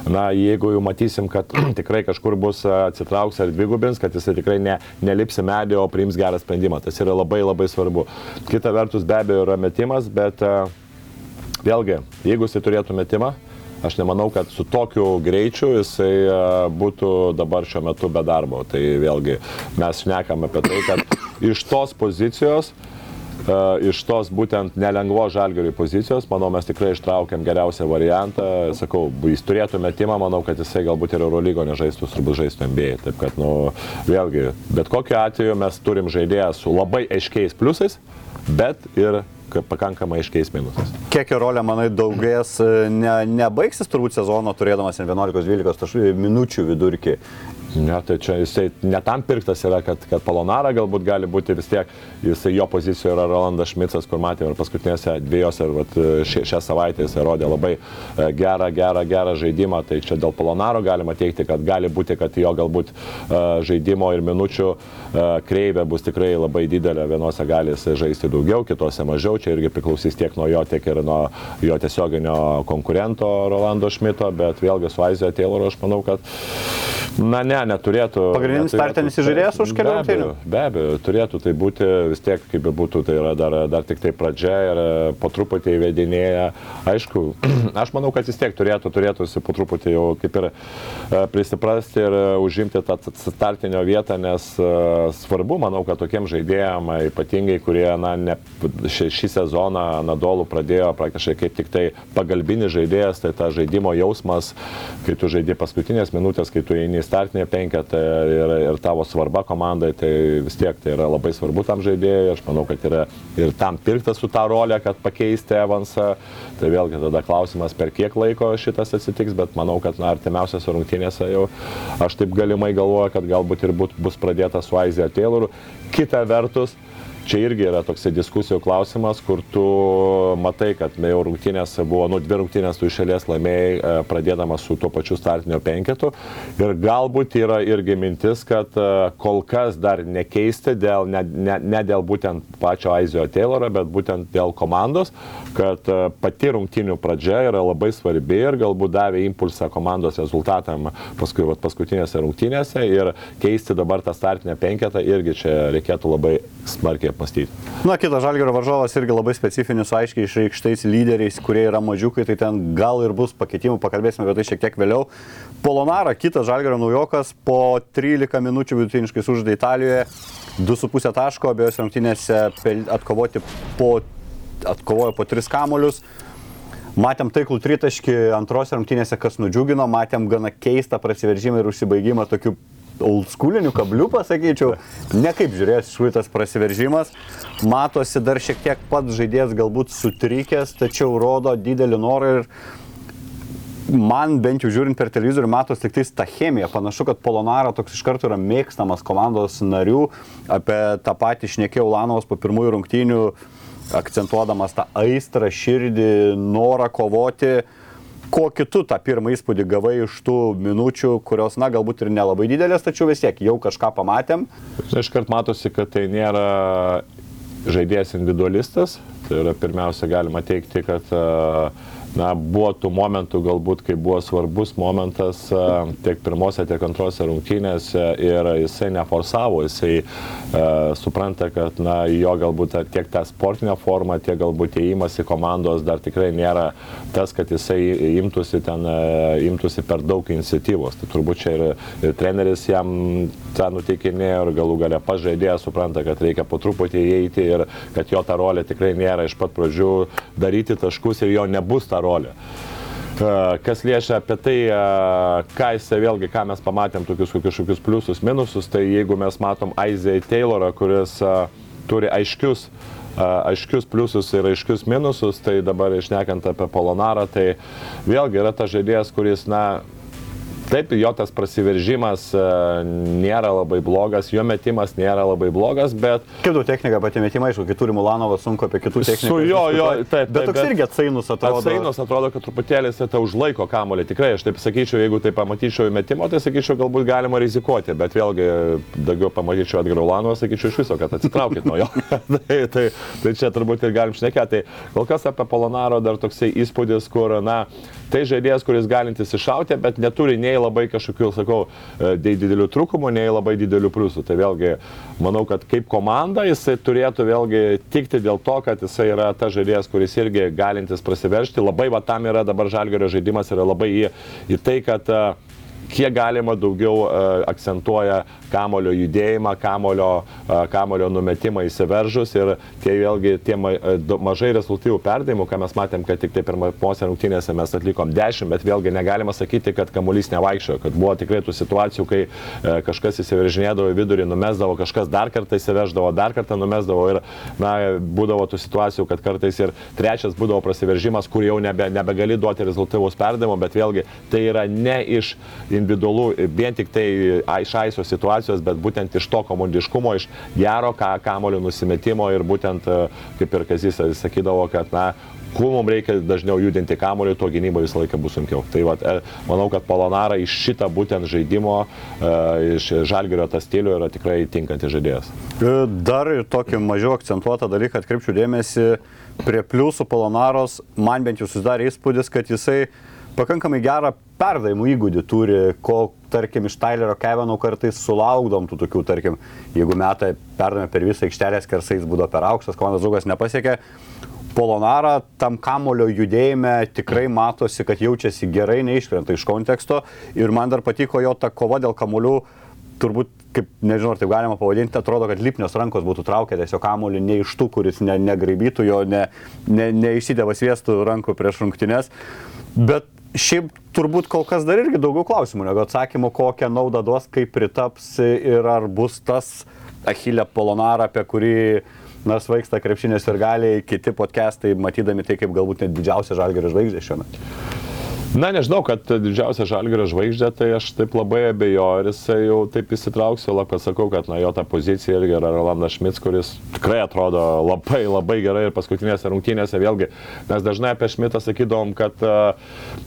[SPEAKER 4] na, jeigu jau matysim, kad tikrai kažkur bus atsitrauks ar dvigubins, kad jisai tikrai ne, nelips į medį, o priims gerą sprendimą. Tas yra labai labai svarbu. Kita vertus be abejo yra metimas, bet vėlgi, jeigu jisai turėtų metimą, Aš nemanau, kad su tokiu greičiu jisai e, būtų dabar šiuo metu be darbo. Tai vėlgi mes šnekam apie tai, kad iš tos pozicijos Uh, iš tos būtent nelengvo žalgeriui pozicijos, manau, mes tikrai ištraukėm geriausią variantą. Sakau, jis turėtų metimą, manau, kad jisai galbūt ir Eurolygo nežaistų, turbūt žaistų MBA. Taip kad, nu, vėlgi, bet kokiu atveju mes turim žaidėją su labai aiškiais pliusais, bet ir pakankamai aiškiais minusais.
[SPEAKER 3] Kiek jo rolė, manai, daugės, e, ne, nebaigsis turbūt sezono turėdamas 11-12 minučių vidurkį
[SPEAKER 4] Ne, tai čia jisai netam pirktas yra, kad, kad Polonara galbūt gali būti vis tiek, jisai jo pozicijoje yra Rolandas Šmicas, kur matėme ir paskutinėse dviejose, ir šia, šią savaitę jisai rodė labai e, gerą, gerą, gerą žaidimą, tai čia dėl Polonaro galima teikti, kad gali būti, kad jo galbūt e, žaidimo ir minučių e, kreivė bus tikrai labai didelė, vienose gali žaisti daugiau, kitose mažiau, čia irgi priklausys tiek nuo jo, tiek ir nuo jo tiesioginio konkurento Rolando Šmito, bet vėlgi su Aizija Tayloro aš manau, kad Na, ne, neturėtų.
[SPEAKER 3] Pagrindinis startinis žaidėjas už kelių rungtynių?
[SPEAKER 4] Be abejo, turėtų tai būti vis tiek, kaip bebūtų, tai yra dar, dar tik tai pradžia ir e, po truputį įvedinėja. Aišku, aš manau, kad vis tiek turėtų, turėtų po truputį jau kaip ir e, prisiprasti ir e, užimti tą startinio vietą, nes e, svarbu, manau, kad tokiem žaidėjim, e, ypatingai, kurie na, ne, šį, šį sezoną Nadolų pradėjo praktiškai kaip tik tai pagalbinis žaidėjas, tai ta žaidimo jausmas, kai tu žaidži paskutinės minutės, kai tu eini į startinę penketą ir, ir tavo svarba komandai, tai vis tiek tai yra labai svarbu tam žaidėjui. Aš manau, kad yra ir tam pirktas su tą rolę, kad pakeisti Evansą. Tai vėlgi tada klausimas, per kiek laiko šitas atsitiks, bet manau, kad na, artimiausiose rungtynėse jau aš taip galimai galvoju, kad galbūt ir būt, bus pradėta su Aizija Tayloru. Kita vertus, Čia irgi yra toksai diskusijų klausimas, kur tu matai, kad jau rungtynės buvo, nu, dvi rungtynės tu išėlės laimėjai, e, pradėdamas su tuo pačiu startinio penketu. Ir galbūt yra irgi mintis, kad e, kol kas dar nekeisti, dėl, ne, ne, ne dėl būtent pačio Aizio Tayloro, bet būtent dėl komandos, kad e, pati rungtynių pradžia yra labai svarbi ir galbūt davė impulsą komandos rezultatam paskui, vat, paskutinėse rungtynėse ir keisti dabar tą startinę penketą irgi čia reikėtų labai smarkiai apmastyti.
[SPEAKER 3] Na, kitas žalgerio varžovas irgi labai specifinis, aiškiai išreikštais lyderiais, kurie yra mažiukai, tai ten gal ir bus pakeitimų, pakalbėsime apie tai šiek tiek vėliau. Polonara, kitas žalgerio naujokas, po 13 minučių vidutiniškai sužaidė Italijoje, 2,5 taško, abiejose rungtynėse atkovoti po, atkovojo po 3 kamolius. Matėm taiklų tritaškį antrose rungtynėse, kas nudžiugino, matėm gana keistą prasiveržimą ir užsibaigimą tokiu oldschooliniu kabliu, pasakyčiau. Ne kaip žiūrės šitas prasiveržimas. Matosi dar šiek tiek pats žaidėjas galbūt sutrikęs, tačiau rodo didelį norą ir man bent jau žiūrint per televizorių matos tik tais ta chemija. Panašu, kad Polonara toks iš karto yra mėgstamas komandos narių. Apie tą patį šnekėjau Lanovas po pirmųjų rungtynių, akcentuodamas tą aistrą, širdį, norą kovoti. Ko kitu tą pirmą įspūdį gavai iš tų minučių, kurios, na, galbūt ir nelabai didelės, tačiau vis tiek jau kažką pamatėm.
[SPEAKER 4] Iškart matosi, kad tai nėra žaidėjas individualistas. Tai yra pirmiausia galima teikti, kad a, na, buvo tų momentų galbūt, kai buvo svarbus momentas a, tiek pirmose, tiek antrose rungtynėse ir jisai neforsavo, jisai a, supranta, kad na, jo galbūt tiek ta sportinė forma, tiek galbūt įėjimas į komandos dar tikrai nėra tas, kad jisai imtųsi ten, a, imtųsi per daug iniciatyvos. Tai turbūt čia ir, ir treneris jam tą nuteikinėjo ir galų gale pažaidėjas supranta, kad reikia po truputį įeiti ir kad jo ta rolė tikrai nėra iš pat pradžių daryti taškus ir jo nebus ta rolė. E, Kas liečia apie tai, e, ką jisai vėlgi, ką mes pamatėm, tokius kažkokius pliusus, minusus, tai jeigu mes matom Aizei Taylorą, kuris e, turi aiškius aiškius pliusus ir aiškius minusus, tai dabar išnekant apie Polonarą, tai vėlgi yra tas žaidėjas, kuris, na, Taip, jo tas prasiveržimas e, nėra labai blogas, jo metimas nėra labai blogas, bet
[SPEAKER 3] Kaip daug technika pati metimai, aišku, kai turi Mulanovą, sunku apie kitų technikų.
[SPEAKER 4] Su jo, jo,
[SPEAKER 3] diskutuoti.
[SPEAKER 4] taip,
[SPEAKER 3] Bet
[SPEAKER 4] taip,
[SPEAKER 3] toks
[SPEAKER 4] bet-
[SPEAKER 3] irgi atsainus atrodo.
[SPEAKER 4] Atsainos atrodo, kad truputėlį jisai tą užlaiko kamolį. Tikrai, aš taip sakyčiau, jeigu tai pamatyčiau į metimo, tai sakyčiau, galbūt galima rizikuoti, bet vėlgi daugiau pamatyčiau Edgarų Lanovą, sakyčiau iš viso, kad atsitraukit nuo jo. tai, tai, tai čia turbūt ir galim šnekėti. Tai kol kas apie Polonaro dar toksai įspūdis, kur, na, tai žaidėjas, kuris galintis iššauti, bet neturi nei labai kažkokių, sakau, e, didelių trūkumų, nei labai didelių pliusų. Tai vėlgi, manau, kad kaip komanda jisai turėtų vėlgi tikti dėl to, kad jisai yra tas žaidėjas, kuris irgi galintis prasiveršti. Labai va tam yra dabar žalgerio žaidimas, yra labai į, į tai, kad e, kiek galima daugiau e, akcentuoja kamulio judėjimą, kamulio, kamulio numetimą įsiveržus ir tie vėlgi tie mažai rezultatyvų perdavimų, ką mes matėm, kad tik tai pirmose rungtynėse mes atlikom 10, bet vėlgi negalima sakyti, kad kamuolys nevaikščiojo, kad buvo tikrai tų situacijų, kai kažkas įsiveržinėdavo į vidurį, numesdavo, kažkas dar kartą įsiverždavo, dar kartą numesdavo ir na, būdavo tų situacijų, kad kartais ir trečias būdavo prasiveržimas, kur jau nebe, nebegali duoti rezultatyvus perdavimo, bet vėlgi tai yra ne iš individualų, vien tik tai iš aiso situacijos, bet būtent iš to komandiškumo, iš gero ka, kamulio nusimetimo ir būtent, e, kaip ir Kazis sakydavo, kad na, kuo mums reikia dažniau judinti kamuolį, tuo gynyba visą laiką bus sunkiau. Tai vat, e, manau, kad Polonara iš šitą būtent žaidimo, e, iš Žalgirio tą stilių yra tikrai tinkantis žaidėjas.
[SPEAKER 3] Dar ir tokį mažiau akcentuotą dalyką atkreipčiau dėmesį prie pliusų Polonaros. Man bent jau susidarė įspūdis, kad jisai pakankamai gerą perdavimų įgūdį turi, ko tarkim, iš Tylerio Kevino kartais sulaukdom tų tokių, tarkim, jeigu metai perdame per visą aikštelę skersais būdo per aukštas, komandos draugas nepasiekė. Polonara tam kamulio judėjime tikrai matosi, kad jaučiasi gerai, neiškrenta iš konteksto ir man dar patiko jo ta kova dėl kamuolių, turbūt, kaip nežinau, ar taip galima pavadinti, atrodo, kad lipnios rankos būtų traukę tiesiog kamuolį ne iš tų, kuris ne, negraibytų jo, ne, ne, neišsidėva sviestų rankų prieš rungtynes. Bet šiaip turbūt kol kas dar irgi daugiau klausimų negu atsakymų, kokią naudą duos, kaip pritaps ir ar bus tas Achilė Polonara, apie kurį na, svaigsta krepšinės ir gali kiti podcastai, matydami tai kaip galbūt net didžiausia žalgerio žvaigždė šiuo metu.
[SPEAKER 4] Na, nežinau, kad didžiausia žalgerio žvaigždė, tai aš taip labai abejoju, ar jisai jau taip įsitrauksiu, lab, kad sakau, kad na, jo ta pozicija irgi yra Rolandas Šmits, kuris tikrai atrodo labai, labai gerai ir paskutinėse rungtynėse vėlgi, mes dažnai apie Šmitą sakydom, kad uh,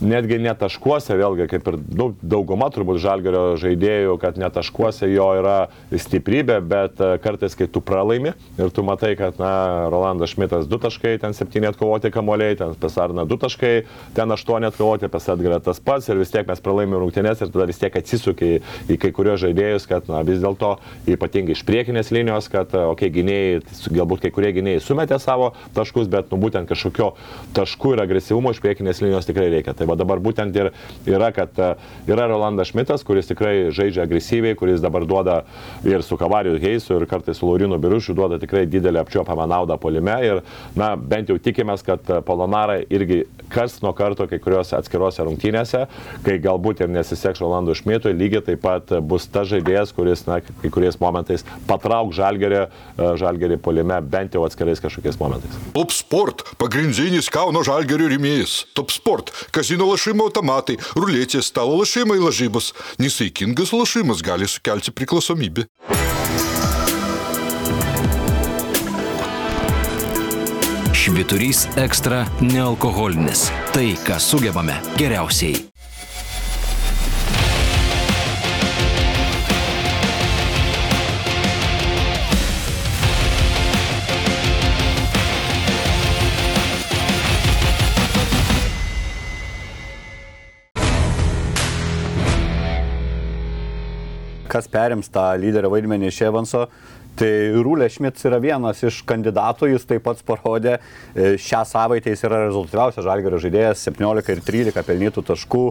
[SPEAKER 4] netgi netaškuose, vėlgi, kaip ir nu, dauguma turbūt žalgerio žaidėjų, kad netaškuose jo yra stiprybė, bet uh, kartais, kai tu pralaimi ir tu matai, kad, na, Rolandas Šmitas 2 taškai, ten 7 atkovoti kamuoliai, ten Pesarna 2 taškai, ten 8 atkovoti, pas Edgarą tas pats ir vis tiek mes pralaimėjome rungtynės ir tada vis tiek atsisukia į, kai kurios žaidėjus, kad na, vis dėlto ypatingai iš priekinės linijos, kad, okei, okay, gynėjai, galbūt kai kurie gynėjai sumetė savo taškus, bet nu, būtent kažkokio taškų ir agresyvumo iš priekinės linijos tikrai reikia. Tai va dabar būtent ir yra, kad yra Rolandas Šmitas, kuris tikrai žaidžia agresyviai, kuris dabar duoda ir su Kavariu Heisu, ir kartais su Laurinu Birušiu duoda tikrai didelį apčiuopamą naudą polime. Ir, na, bent jau tikimės, kad Polonara irgi kas nuo karto kai kurios atskiros atskirose rungtynėse, kai galbūt ir nesiseks Rolandų Šmitui, lygiai taip pat bus ta žaidėjas, kuris, na, kai kuriais momentais patrauk žalgerį, e, žalgerį polime, bent jau atskirais kažkokiais momentais.
[SPEAKER 1] Top Sport - pagrindinis Kauno žalgerio rėmėjas. Top Sport - kazino lašimo automatai, ruletės, stalo lašimai lažybos. Nesaikingas lašimas gali sukelti priklausomybę.
[SPEAKER 2] Šviturys ekstra nealkoholinis. Tai, ką sugebame geriausiai.
[SPEAKER 3] Kas perims tą lyderio vaidmenį iš Evanso, Tai Rūlė Šmits yra vienas iš kandidatų, jis taip pat parodė, e, šią savaitę jis yra rezultatyviausias žalgerio žaidėjas, 17 ir 13 pelnytų taškų,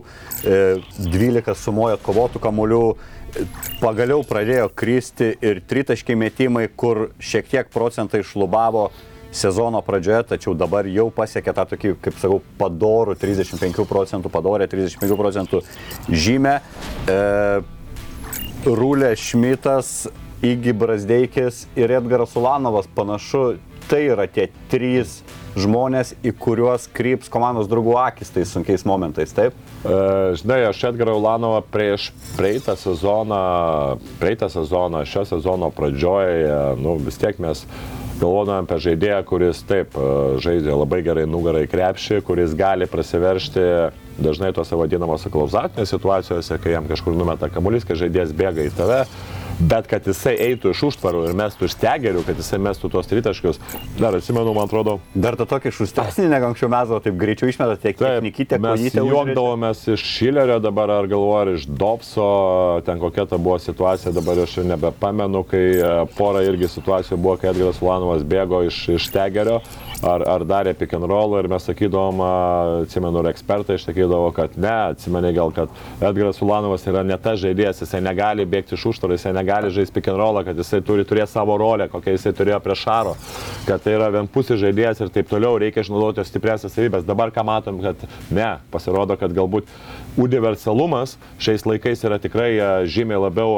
[SPEAKER 3] 12 e, sumojo atkovotų kamuolių, e, pagaliau pradėjo kristi ir tritaškiai metimai, kur šiek tiek procentai šlubavo sezono pradžioje, tačiau dabar jau pasiekė tą tokį, kaip sakau, padorų 35 procentų, padorę 35 procentų žymę. E, Rūlė Šmitas Igi Brasdeikis ir Edgaras Ulanovas panašu, tai yra tie trys žmonės, į kuriuos kryps komandos draugų akis tais sunkiais momentais, taip?
[SPEAKER 4] E, žinai, aš Edgarą Ulanovą prieš praeitą sezoną, praeitą sezoną, šio sezono pradžioje, nu vis tiek mes galvodami apie žaidėją, kuris taip e, žaidžia labai gerai nugarai krepšį, kuris gali prasiveršti dažnai tose vadinamose klauzatinėse situacijose, kai jam kažkur numeta kamuolys, kai žaidėjas bėga į tave bet kad jisai eitų iš užtvarų ir mestų iš stegerių, kad jisai mestų tuos tritaškius, dar atsimenu, man atrodo.
[SPEAKER 3] Dar tą tokį šustesnį, negu anksčiau mesdavo, taip greičiau išmeta tiek technikytė,
[SPEAKER 4] mes juokdavomės iš Šilerio dabar, ar galvoju, ar iš Dobso, ten kokia ta buvo situacija, dabar aš jau nebepamenu, kai e, pora irgi situacijų buvo, kai Edgaras Ulanovas bėgo iš, iš stegerio ar, ar darė pick and roll ir mes sakydavom, atsimenu, ir ekspertai išsakydavo, kad ne, atsimeni gal, kad Edgaras Ulanovas yra ne ta žaidėjas, jisai negali bėgti iš užtvarų, jisai negali žaisti pick and rollą, kad jisai turi turėti savo rolę, kokią jisai turėjo prie Šaro, kad tai yra vienpusis žaidėjas ir taip toliau, reikia išnaudoti jo stipriasias savybės. Dabar ką matom, kad ne, pasirodo, kad galbūt universalumas šiais laikais yra tikrai žymiai labiau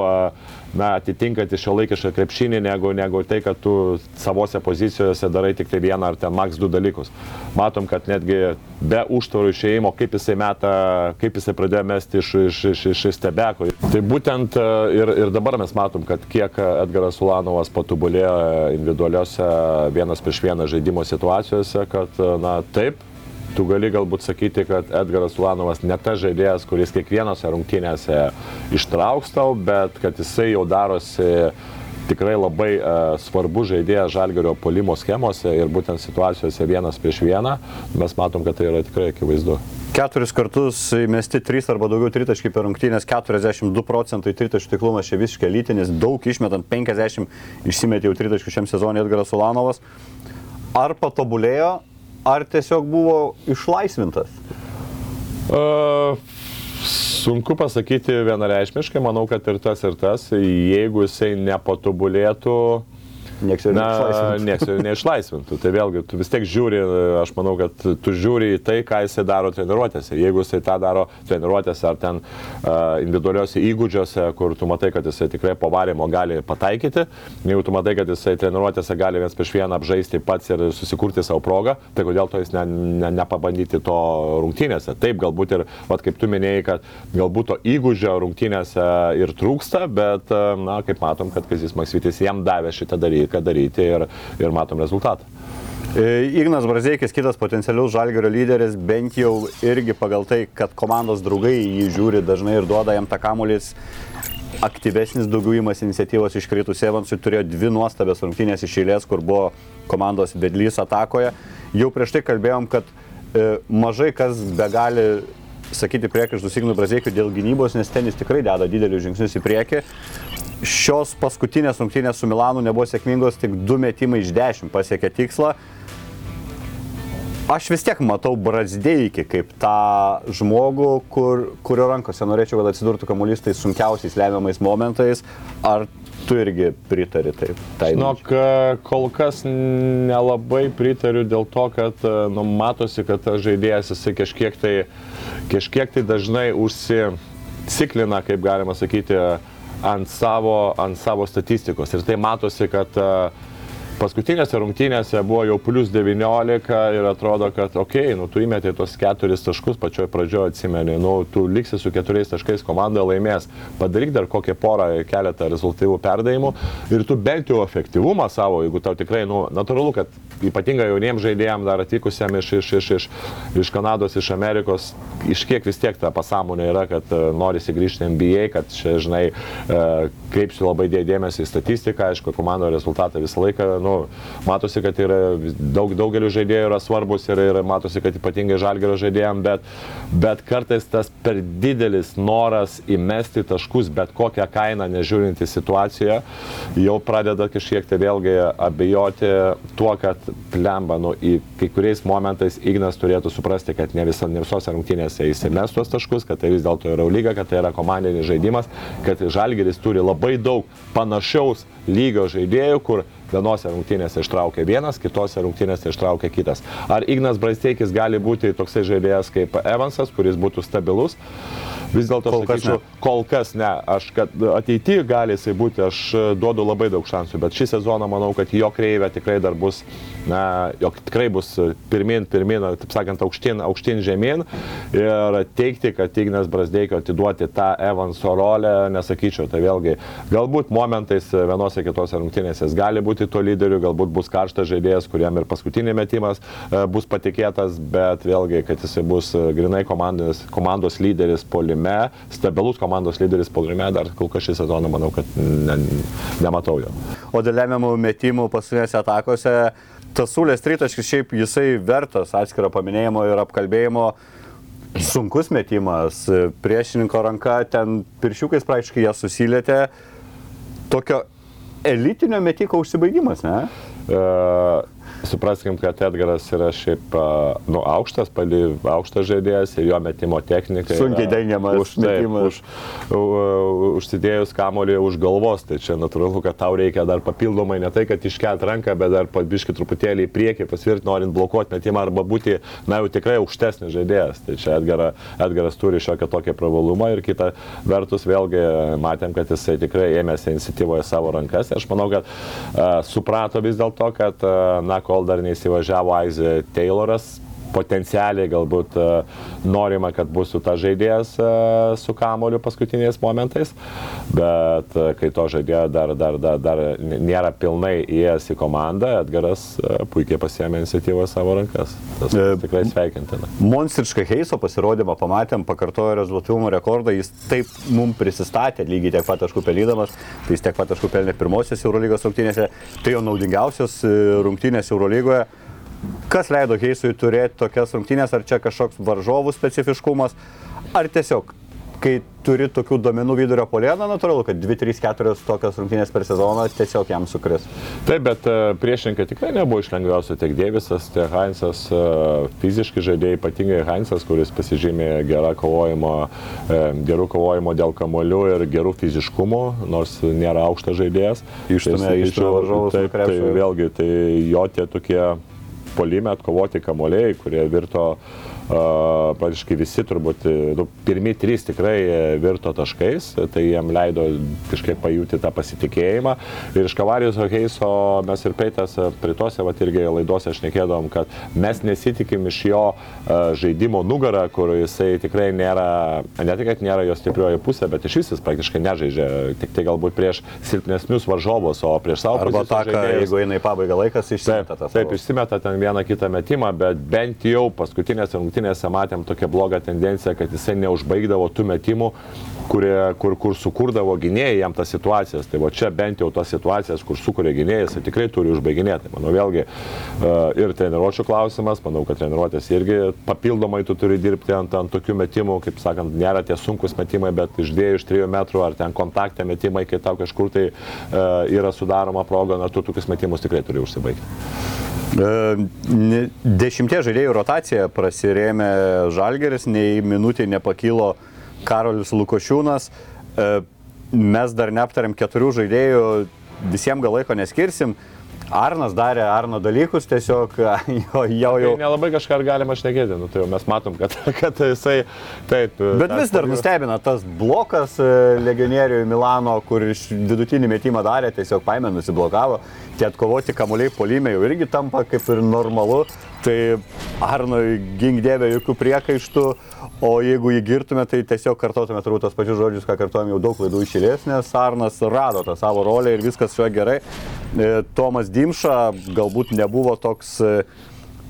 [SPEAKER 4] na, atitinkantis šio laikišką krepšinį, negu, negu tai, kad tu savose pozicijose darai tik tai vieną ar ten maks du dalykus. Matom, kad netgi be užtvarų išėjimo, kaip jisai meta, kaip jisai pradėjo mesti iš, iš, iš, iš, iš stebeko. Tai būtent e, ir, ir dabar mes matom, kad kiek Edgaras Ulanovas patobulėjo individualiuose vienas prieš vieną žaidimo situacijose, kad, na, taip, tu gali galbūt sakyti, kad Edgaras Ulanovas ne ta žaidėjas, kuris kiekvienose rungtynėse ištrauks tau, bet kad jisai jau darosi tikrai labai uh, svarbus žaidėjas žalgerio polimo schemose ir būtent situacijose vienas prieš vieną, mes matom, kad tai yra tikrai akivaizdu.
[SPEAKER 3] Keturis kartus įmesti 3 arba daugiau tritaškai per rungtynės, 42 procentai tritaškų tiklumas čia visiškai lytinis, daug išmetant 50 išsimetė jau tritaškų šiam sezonui Edgaras Ulanovas. Ar patobulėjo, ar tiesiog buvo išlaisvintas?
[SPEAKER 4] Uh, sunku pasakyti vienareišmiškai, manau, kad ir tas, ir tas. Jeigu jisai nepatobulėtų,
[SPEAKER 3] Niekas jo neišlaisvintų.
[SPEAKER 4] nieks jo neišlaisvintų. Tai vėlgi, tu vis tiek žiūri, aš manau, kad tu žiūri į tai, ką jisai daro treniruotėse. Jeigu jisai tą daro treniruotėse ar ten uh, individualiuose įgūdžiuose, kur tu matai, kad jisai tikrai po varimo gali pataikyti, jeigu tu matai, kad jisai treniruotėse gali vienas prieš vieną apžaisti pats ir susikurti savo progą, tai kodėl to jis ne, ne, nepabandyti to rungtynėse. Taip, galbūt ir, vat, kaip tu minėjai, kad galbūt to įgūdžio rungtynėse ir trūksta, bet, na, kaip matom, kad Kazis Maksvitis jam davė šitą dalyką daryti ir, ir matom rezultatą.
[SPEAKER 3] E, Ignas Brazeikis, kitas potencialius žalgerio lyderis, bent jau irgi pagal tai, kad komandos draugai jį žiūri dažnai ir duoda jam tą kamuolys aktyvesnis, daugiau įmas iniciatyvos iškritus Evansui, turėjo dvi nuostabės rungtynės iš eilės, kur buvo komandos vedlys atakoje. Jau prieš tai kalbėjom, kad e, mažai kas be gali sakyti priekaištus Ignui Brazeikiu dėl gynybos, nes ten jis tikrai deda didelius žingsnius į priekį. Šios paskutinės rungtynės su Milanu nebuvo sėkmingos, tik du metimai iš dešimt pasiekė tikslą. Aš vis tiek matau Brazdeikį kaip tą žmogų, kur, kurio rankose norėčiau, kad atsidurtų kamuolys tais sunkiausiais lemiamais momentais. Ar tu irgi pritari taip? Tai
[SPEAKER 4] Žinok, e, kol kas nelabai pritariu dėl to, kad e, nu, matosi, kad tas žaidėjas jisai kažkiek tai, kažkiek tai dažnai užsiciklina, kaip galima sakyti, ant savo, ant savo statistikos. Ir tai matosi, kad uh, paskutinėse rungtynėse buvo jau plus 19 ir atrodo, kad, okei, okay, nu, tu įmetė tos keturis taškus pačioj pradžioje, atsimeni, nu, tu liksi su keturiais taškais, komanda laimės, padaryk dar kokią porą, keletą rezultatyvų perdavimų ir tu bent jau efektyvumą savo, jeigu tau tikrai, nu, natūralu, kad ypatingai jauniems žaidėjams dar atvykusiam iš, iš, iš, iš, iš Kanados, iš Amerikos, iš kiek vis tiek ta pasąmonė yra, kad uh, norisi grįžti NBA, kad čia, žinai, uh, kreipsiu labai dėmesį į statistiką, aišku, komando rezultatą visą laiką, nu, matosi, kad yra daug, daugeliu žaidėjų yra svarbus ir, ir matosi, kad ypatingai žalgerio žaidėjams, bet, bet kartais tas per didelis noras įmesti taškus bet kokią kainą, nežiūrint į situaciją, jau pradeda kažkiek tai vėlgi abejoti tuo, kad plemba, nu, į kai kuriais momentais Ignas turėtų suprasti, kad ne, visa, ne visose rungtynėse įsimes tuos taškus, kad tai vis dėlto yra lyga, kad tai yra komandinis žaidimas, kad žalgeris turi labai daug panašaus lygio žaidėjų, kur vienose rungtynėse ištraukia vienas, kitose rungtynėse ištraukia kitas. Ar Ignas Braisteikis gali būti toksai žaidėjas kaip Evansas, kuris būtų stabilus? Vis dėlto
[SPEAKER 3] Kol kas
[SPEAKER 4] sakyčiau,
[SPEAKER 3] ne.
[SPEAKER 4] kol kas ne. Aš, kad ateityje gali jisai būti, aš duodu labai daug šansų, bet šį sezoną manau, kad jo kreivė tikrai dar bus, na, jog tikrai bus pirmin, pirmin, taip sakant, aukštyn, aukštyn žemyn. Ir teikti, kad Ignas Brasdeikio atiduoti tą Evanso rolę, nesakyčiau, tai vėlgi, galbūt momentais vienose kitose rungtynėse jis gali būti to lyderiu, galbūt bus karštas žaidėjas, kuriam ir paskutinį metimas e, bus patikėtas, bet vėlgi, kad jisai bus e, grinai komandos, komandos lyderis polime, stabilus komandos lyderis polime, dar kol kas šį sezoną manau, kad ne, nematau jo.
[SPEAKER 3] O dėl lemiamų metimų paskutinėse atakose, tas sulės tritaškis šiaip jisai vertas atskiro paminėjimo ir apkalbėjimo. Sunkus metimas, priešininko ranka ten piršiukais praktiškai ją susilietė. Tokio elitinio metiko užsibaigimas, ne?
[SPEAKER 4] Uh, supraskim, kad Edgaras yra šiaip nu, aukštas, pali, aukštas žaidėjas ir jo metimo technika.
[SPEAKER 3] Sunkiai dengiamas
[SPEAKER 4] už, taip,
[SPEAKER 3] metimas.
[SPEAKER 4] už, uh, užsidėjus kamolį už galvos, tai čia natūralu, kad tau reikia dar papildomai ne tai, kad iškelt ranką, bet dar pabiški truputėlį į priekį, pasvirti, norint blokuoti metimą arba būti, na jau tikrai aukštesnis žaidėjas. Tai čia Edgara, Edgaras turi šiokią tokią privalumą ir kita vertus vėlgi matėm, kad jisai tikrai ėmėsi iniciatyvoje savo rankas. Aš manau, kad uh, suprato vis dėlto, kad, uh, na, kol dar neįsivažiavo Aizė Tayloras, potencialiai galbūt e, norima, kad bus su ta žaidėjas e, su kamoliu paskutiniais momentais, bet e, kai to žaidėjo dar, dar, dar, dar nėra pilnai įėjęs į komandą, Edgaras e, puikiai pasiemė iniciatyvą savo rankas. Tas
[SPEAKER 3] E,
[SPEAKER 4] tikrai sveikintina.
[SPEAKER 3] Monstrišką Heiso pasirodymą pamatėm, pakartojo rezultatyvumo rekordą, jis taip mums prisistatė lygiai tiek pat taškų pelydamas, tai jis tiek pat taškų pelnė pirmosios Eurolygos rungtynėse, tai jo naudingiausios e, rungtynės Eurolygoje. Kas leido Heisui turėti tokias rungtynės, ar čia kažkoks varžovų specifiškumas, ar tiesiog kai turi tokių domenų vidurio polėną, natūralu, kad 2, 3, 4 tokios rungtynės per sezoną tiesiog jam sukris.
[SPEAKER 4] Taip, bet e, priešininkai tikrai nebuvo iš lengviausių tiek Dėvisas, tiek Heinzas, e, fiziškai žaidėjai, ypatingai Heinzas, kuris pasižymė gerą kovojimo, e, gerų kovojimo dėl kamolių ir gerų fiziškumų, nors nėra aukštas žaidėjas.
[SPEAKER 3] Ištumė iš varžovų.
[SPEAKER 4] Taip, tai vėlgi, tai jo tie tokie polime atkovoti kamoliai, kurie virto praktiškai visi turbūt, nu, pirmi trys tikrai e, virto taškais, tai jiem leido kažkaip pajūti tą pasitikėjimą. Ir iš Kavarijos Hokeiso mes ir peitės pritose, va irgi laidose šnekėdom, kad mes nesitikim iš jo žaidimo nugarą, kur jisai tikrai nėra, ne tik, kad nėra jo stiprioji pusė, bet iš vis jis praktiškai nežaidžia, tik tai galbūt prieš silpnesnius varžovus, o prieš savo
[SPEAKER 3] Arba tą, jeigu eina į pabaigą laikas, išsimeta
[SPEAKER 4] tą. Taip, taip išsimeta ten vieną kitą metimą, bet bent jau paskutinės rungtynės rungtynėse matėm tokią blogą tendenciją, kad jisai neužbaigdavo tų metimų, kurie, kur, kur sukurdavo gynėjai jam tas situacijas. Tai va čia bent jau tas situacijas, kur sukuria gynėjai, jisai tikrai turi užbaiginėti. Manau, vėlgi uh, ir treniruočio klausimas, manau, kad treniruotės irgi papildomai tu turi dirbti ant, ant tokių metimų, kaip sakant, nėra tie sunkus metimai, bet iš 2-3 metrų ar ten kontaktė metimai, kai tau kažkur tai uh, yra sudaroma proga, na tu tokius metimus tikrai turi užsibaigti.
[SPEAKER 3] E, dešimties žaidėjų rotacija prasirėmė Žalgeris, nei minutė nepakilo Karolis Lukošiūnas. E, mes dar neaptarėm keturių žaidėjų, visiems gal laiko neskirsim. Arnas darė Arno dalykus, tiesiog jo, jau jau.
[SPEAKER 4] Tai nelabai kažką galima šnekėti, nu, tai jau mes matom, kad, kad jisai taip.
[SPEAKER 3] Bet vis dar nustebina tas blokas e, legionierių Milano, kur iš vidutinį metimą darė, tiesiog paėmė, nusiblokavo. Tie atkovoti kamuoliai polime jau irgi tampa kaip ir normalu. Tai Arnoj gingdėvė jokių priekaištų, o jeigu jį girtume, tai tiesiog kartotume turbūt tos pačius žodžius, ką kartuojam jau daug laidų išėlės, nes Arnas rado tą savo rolę ir viskas su juo gerai. E, Tomas Dimša galbūt nebuvo toks e,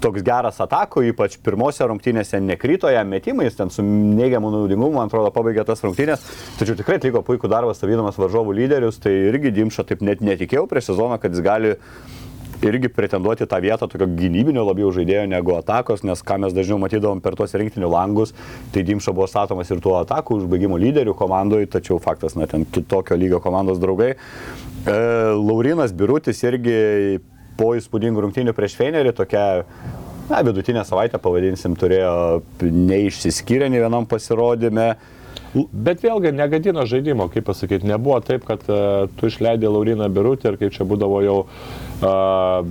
[SPEAKER 3] toks geras atako, ypač pirmose rungtynėse nekrito jam metimais, ten su neigiamu naudingumu, man atrodo, pabaigė tas rungtynės, tačiau tikrai atliko puikų darbą stavydamas varžovų lyderius, tai irgi Dimša taip net netikėjau prieš sezoną, kad jis gali irgi pretenduoti tą vietą tokio gynybinio labiau žaidėjo negu atakos, nes ką mes dažniau matydavom per tuos rinktinių langus, tai Dimša buvo statomas ir tuo atakų užbaigimo lyderių komandoje, tačiau faktas, na, ten kitokio lygio komandos draugai. E, Laurinas Birutis irgi po įspūdingų rungtynių prieš Feinerį tokia na, vidutinę savaitę, pavadinsim, turėjo neišsiskyrę nei vienam pasirodymė.
[SPEAKER 4] Bet vėlgi negadino žaidimo, kaip pasakyti, nebuvo taip, kad uh, tu išleidai Lauriną Birutį ir kaip čia būdavo jau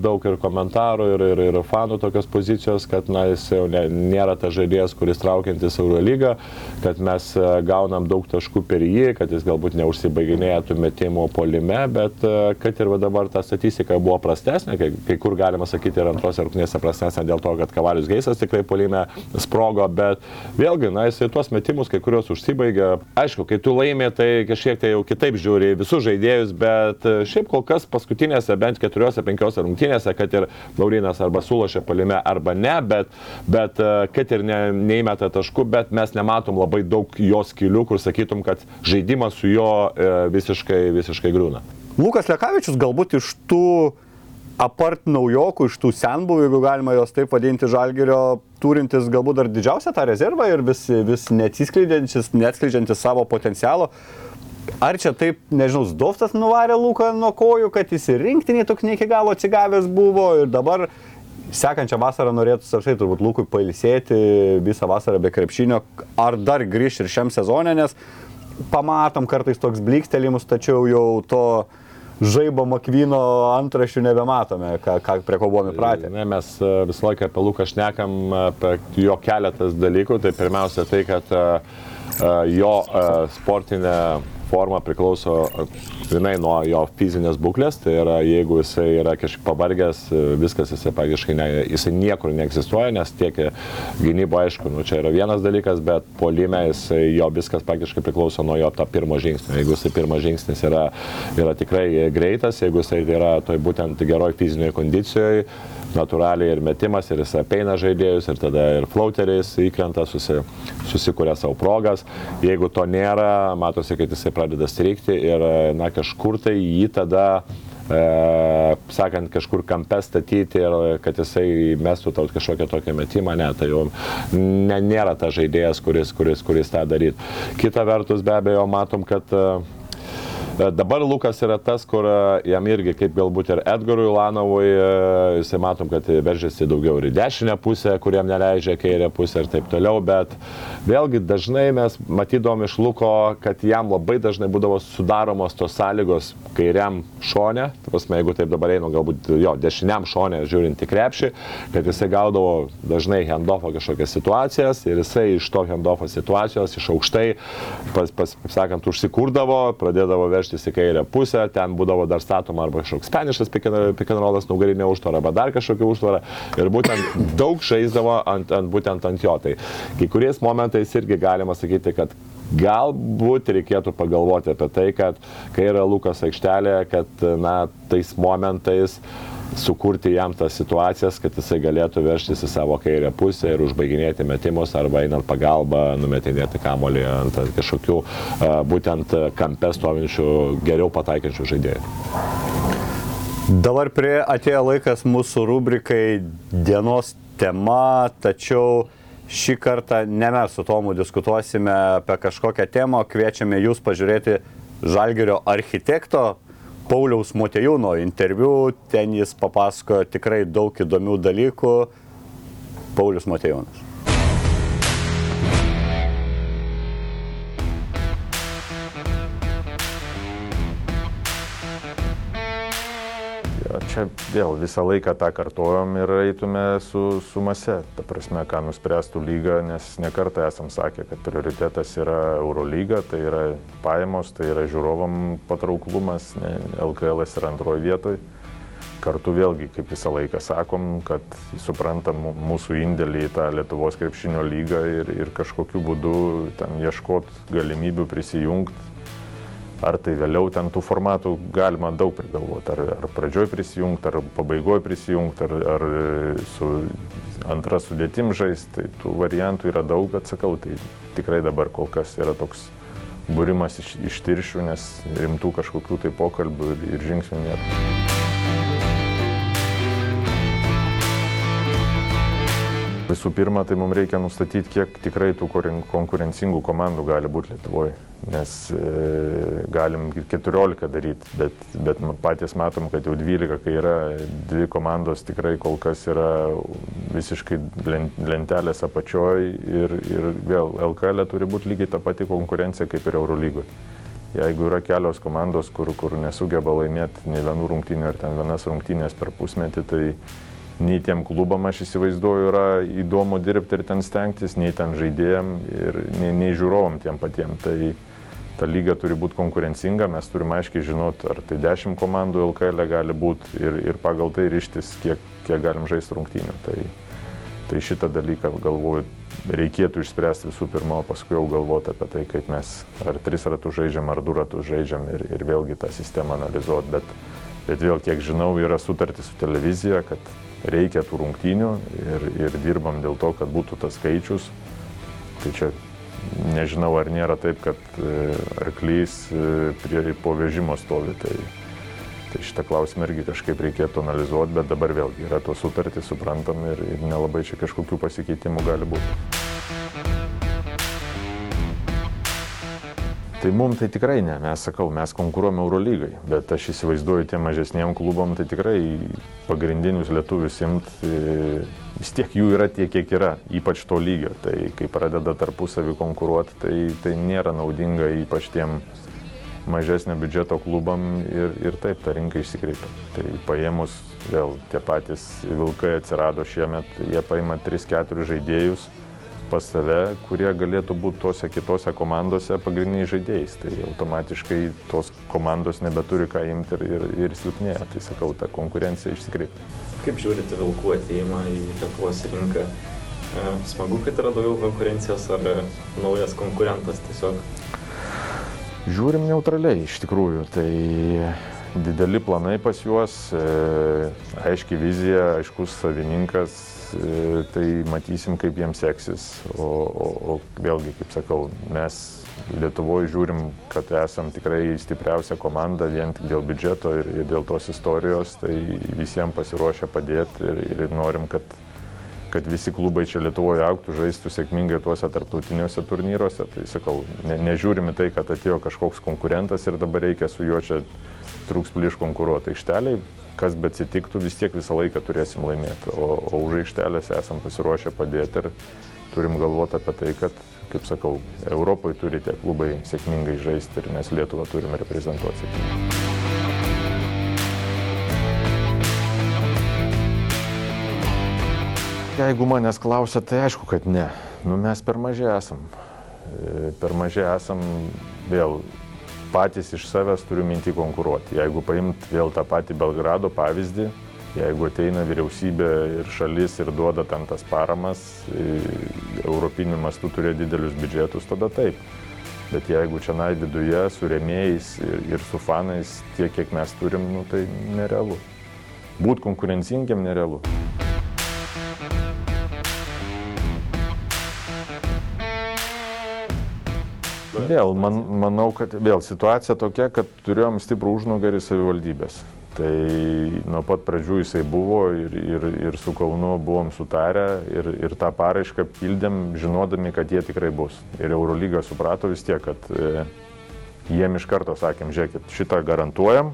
[SPEAKER 4] daug ir komentarų, ir, ir, ir fanų tokios pozicijos, kad na, jis jau ne, nėra tas žaidėjas, kuris traukiantis Eurolygą, kad mes gaunam daug taškų per jį, kad jis galbūt neužsibaiginėja tų metimų polime, bet kad ir dabar ta statistika buvo prastesnė, kai, kai kur galima sakyti ir antrose rungtynėse prastesnė dėl to, kad Kavalius Geisas tikrai polime sprogo, bet vėlgi, na, jis tuos metimus kai kurios užsibaigia. Aišku, kai tu laimė, tai kažkiek tai jau kitaip žiūri visus žaidėjus, bet šiaip kol kas paskutinėse bent keturiose penkiose rungtynėse, kad ir Laurinas arba sulošė palime arba ne, bet, bet e, kad ir ne, neįmeta taškų, bet mes nematom labai daug jos kelių, kur sakytum, kad žaidimas su juo e, visiškai, visiškai grūna.
[SPEAKER 3] Lukas Lekavičius galbūt iš tų apart naujokų, iš tų senbuvių, jeigu galima juos taip vadinti, žalgerio, turintis galbūt dar didžiausią tą rezervą ir vis, vis neatskleidžiantis savo potencialo. Ar čia taip, nežinau, Zdovstas nuvarė Luką nuo kojų, kad jis ir rinktinį toks ne iki galo atsigavęs buvo ir dabar sekančią vasarą norėtų savšai turbūt Lukui pailsėti visą vasarą be krepšinio, ar dar grįž ir šiam sezonė, nes pamatom kartais toks blikstelimus, tačiau jau to žaibo Makvyno antrašių nebematome, ką, ką prie ko buvome pratę.
[SPEAKER 4] Ne, mes e, visą laiką apie Luką šnekam, apie jo keletas dalykų. Tai pirmiausia tai, kad uh, jo uh, sportinė forma priklauso grinai nuo jo fizinės būklės, tai yra jeigu jisai yra kažkaip pavargęs, viskas jisai praktiškai ne, jisai niekur neegzistuoja, nes tiek gynybo aišku, nu, čia yra vienas dalykas, bet polime jisai, jo viskas praktiškai priklauso nuo jo to pirmo žingsnio. Jeigu jisai pirmas žingsnis yra, yra tikrai greitas, jeigu jisai yra toj būtent geroj fizinėje kondicijoje, natūraliai ir metimas, ir jis apeina žaidėjus, ir tada ir flauteriais įkrenta, susi, susikuria savo progas. Jeigu to nėra, matosi, kad jisai pradeda strikti ir na, kažkur tai jį tada e, sakant, kažkur kampe statyti ir kad jisai mestų tau kažkokią tokią metimą, ne, tai jau ne, nėra ta žaidėjas, kuris, kuris, kuris tą darytų. Kita vertus, be abejo, matom, kad e, Dabar Lukas yra tas, kur e, jam irgi, kaip galbūt ir Edgarui Lanovui, e, jisai matom, kad veržiasi daugiau ir į dešinę pusę, kuriam neleidžia kairę pusę ir taip toliau, bet vėlgi dažnai mes matydom iš Luko, kad jam labai dažnai būdavo sudaromos tos sąlygos kairiam šonė, prasme, jeigu taip dabar einu, galbūt jo, dešiniam šonė žiūrint į krepšį, kad jisai gaudavo dažnai handoffo kažkokias situacijas ir jisai iš to handoffo situacijos iš aukštai, pas, pas, kaip sakant, užsikurdavo, pradėdavo vežti veržtis į kairę pusę, ten būdavo dar statoma arba kažkoks spaniškas pikenrolas nugarinė užtvara, arba dar kažkokia užtvara ir būtent daug žaisdavo ant, ant, būtent ant jo. Tai kai kuriais momentais irgi galima sakyti, kad galbūt reikėtų pagalvoti apie tai, kad kai yra Lukas aikštelė, kad na, tais momentais uh, sukurti jam tas situacijas, kad jisai galėtų verštis į savo kairę pusę ir užbaiginėti metimus arba einant pagalbą, numetinėti kamolį ant kažkokių būtent kampe stovinčių geriau pataikiančių žaidėjų.
[SPEAKER 3] Dabar prie atėjo laikas mūsų rubrikai dienos tema, tačiau šį kartą ne mes su Tomu diskutuosime apie kažkokią temą, kviečiame jūs pažiūrėti Žalgerio architekto Pauliaus Motejūno interviu, ten jis papasakojo tikrai daug įdomių dalykų. Paulius Motejūnas.
[SPEAKER 5] Čia vėl visą laiką tą kartojom ir eitume su, su mase, ta prasme, ką nuspręstų lyga, nes nekartą esam sakę, kad prioritetas yra Eurolyga, tai yra pajamos, tai yra žiūrovam patrauklumas, ne, LKL yra antroje vietoje. Kartu vėlgi, kaip visą laiką sakom, kad suprantam mūsų indėlį į tą Lietuvos krepšinio lygą ir, ir kažkokiu būdu ten ieškot galimybių prisijungti ar tai vėliau ten tų formatų galima daug prigalvoti, ar, ar pradžioj prisijungti, ar pabaigoj prisijungti, ar, ar su antra sudėtim žaisti, tai tų variantų yra daug, atsakau, tai tikrai dabar kol kas yra toks būrimas iš, iš tiršių, nes rimtų kažkokių tai pokalbių ir, ir žingsnių nėra. Visų pirma, tai mums reikia nustatyti, kiek tikrai tų konkurencingų komandų gali būti Lietuvoje. Nes e, galim 14 daryti, bet, bet patys matom, kad jau 12, kai yra dvi komandos, tikrai kol kas yra visiškai lentelės apačioj ir, ir vėl LKL e turi būti lygiai ta pati konkurencija kaip ir Eurolygoje. Jeigu yra kelios komandos, kur, kur nesugeba laimėti nei vienų rungtynių ar ten vienas rungtynės per pusmetį, tai nei tiem klubam aš įsivaizduoju yra įdomu dirbti ir ten stengtis, nei ten žaidėjim ir nei, nei žiūrovom tiem patiem. Tai ta lyga turi būti konkurencinga, mes turime aiškiai žinot, ar tai 10 komandų LKL gali būti ir, ir pagal tai ryštis, kiek, kiek galim žaisti rungtynių. Tai, tai šitą dalyką galvoju reikėtų išspręsti visų pirma, o paskui jau galvoti apie tai, kaip mes ar tris ratus žaidžiam, ar du ratus žaidžiam ir, ir vėlgi tą sistemą analizuoti. Bet, bet vėl, kiek žinau, yra sutartis su televizija, kad reikia tų rungtynių ir, ir dirbam dėl to, kad būtų tas skaičius. Tai čia nežinau, ar nėra taip, kad e, arklys e, prie po vežimo stovi. Tai, tai šitą klausimą irgi kažkaip reikėtų analizuoti, bet dabar vėlgi yra to sutartys, suprantam ir, ir nelabai čia kažkokių pasikeitimų gali būti. Tai mums tai tikrai ne, mes sakau, mes konkuruojame Eurolygai, bet aš įsivaizduoju tiem mažesniem klubom, tai tikrai pagrindinius lietuvius imt, e, vis tiek jų yra tiek, kiek yra, ypač to lygio. Tai kai pradeda tarpusavį konkuruoti, tai, tai nėra naudinga ypač tiem mažesnio biudžeto klubam ir, ir taip ta rinka išsikreipia. Tai paėmus vėl tie patys vilkai atsirado šiemet, jie paima 3-4 žaidėjus pas save, kurie galėtų būti tose kitose komandose pagrindiniais žaidėjais. Tai automatiškai tos komandos nebeturi ką imti ir, ir, ir silpnėja. Tai sakau, ta konkurencija išsikreipia.
[SPEAKER 6] Kaip žiūrite vilkų ateimą į Lietuvos rinką? E, smagu, kad yra daugiau konkurencijos ar naujas konkurentas tiesiog?
[SPEAKER 5] Žiūrim neutraliai iš tikrųjų. Tai dideli planai pas juos, e, aiški vizija, aiškus savininkas, e, tai matysim, kaip jiems seksis. O, o, o vėlgi, kaip sakau, mes Lietuvoje žiūrim, kad esam tikrai stipriausia komanda vien tik dėl biudžeto ir, ir dėl tos istorijos, tai visiems pasiruošę padėti ir, ir norim, kad, kad visi klubai čia Lietuvoje auktų, žaistų sėkmingai tuose tarptautiniuose turnyruose. Tai sakau, ne, nežiūrime tai, kad atėjo kažkoks konkurentas ir dabar reikia su juo čia trūks plyš konkuruoti aikšteliai. Kas bet atsitiktų, vis tiek visą laiką turėsim laimėti. O, o už aikštelės esam pasiruošę padėti ir turim galvoti apie tai, kad kaip sakau, Europoje turi tie klubai sėkmingai žaisti ir mes Lietuvą turime reprezentuoti sėkmingai. Jeigu manęs klausia, tai aišku, kad ne. Nu, mes per mažai esam. E, per mažai esam vėl patys iš savęs turiu minti konkuruoti. Jeigu paimt vėl tą patį Belgrado pavyzdį, Jeigu ateina vyriausybė ir šalis ir duoda tam tas paramas, europiniu mastu turėjo didelius biudžetus, tada taip. Bet jeigu čia nai viduje su remėjais ir, ir su fanais tiek, kiek mes turim, nu, tai nerealu. Būt konkurencingiam nerealu. Vėl, man, manau, kad vėl situacija tokia, kad turėjom stiprų užnugarį savivaldybės. Tai nuo pat pradžių jisai buvo ir, ir, ir su Kaunu buvom sutarę ir, ir tą paraišką pildėm, žinodami, kad jie tikrai bus. Ir Eurolyga suprato vis tiek, kad e, jiem iš karto sakėm, žiūrėkit, šitą garantuojam,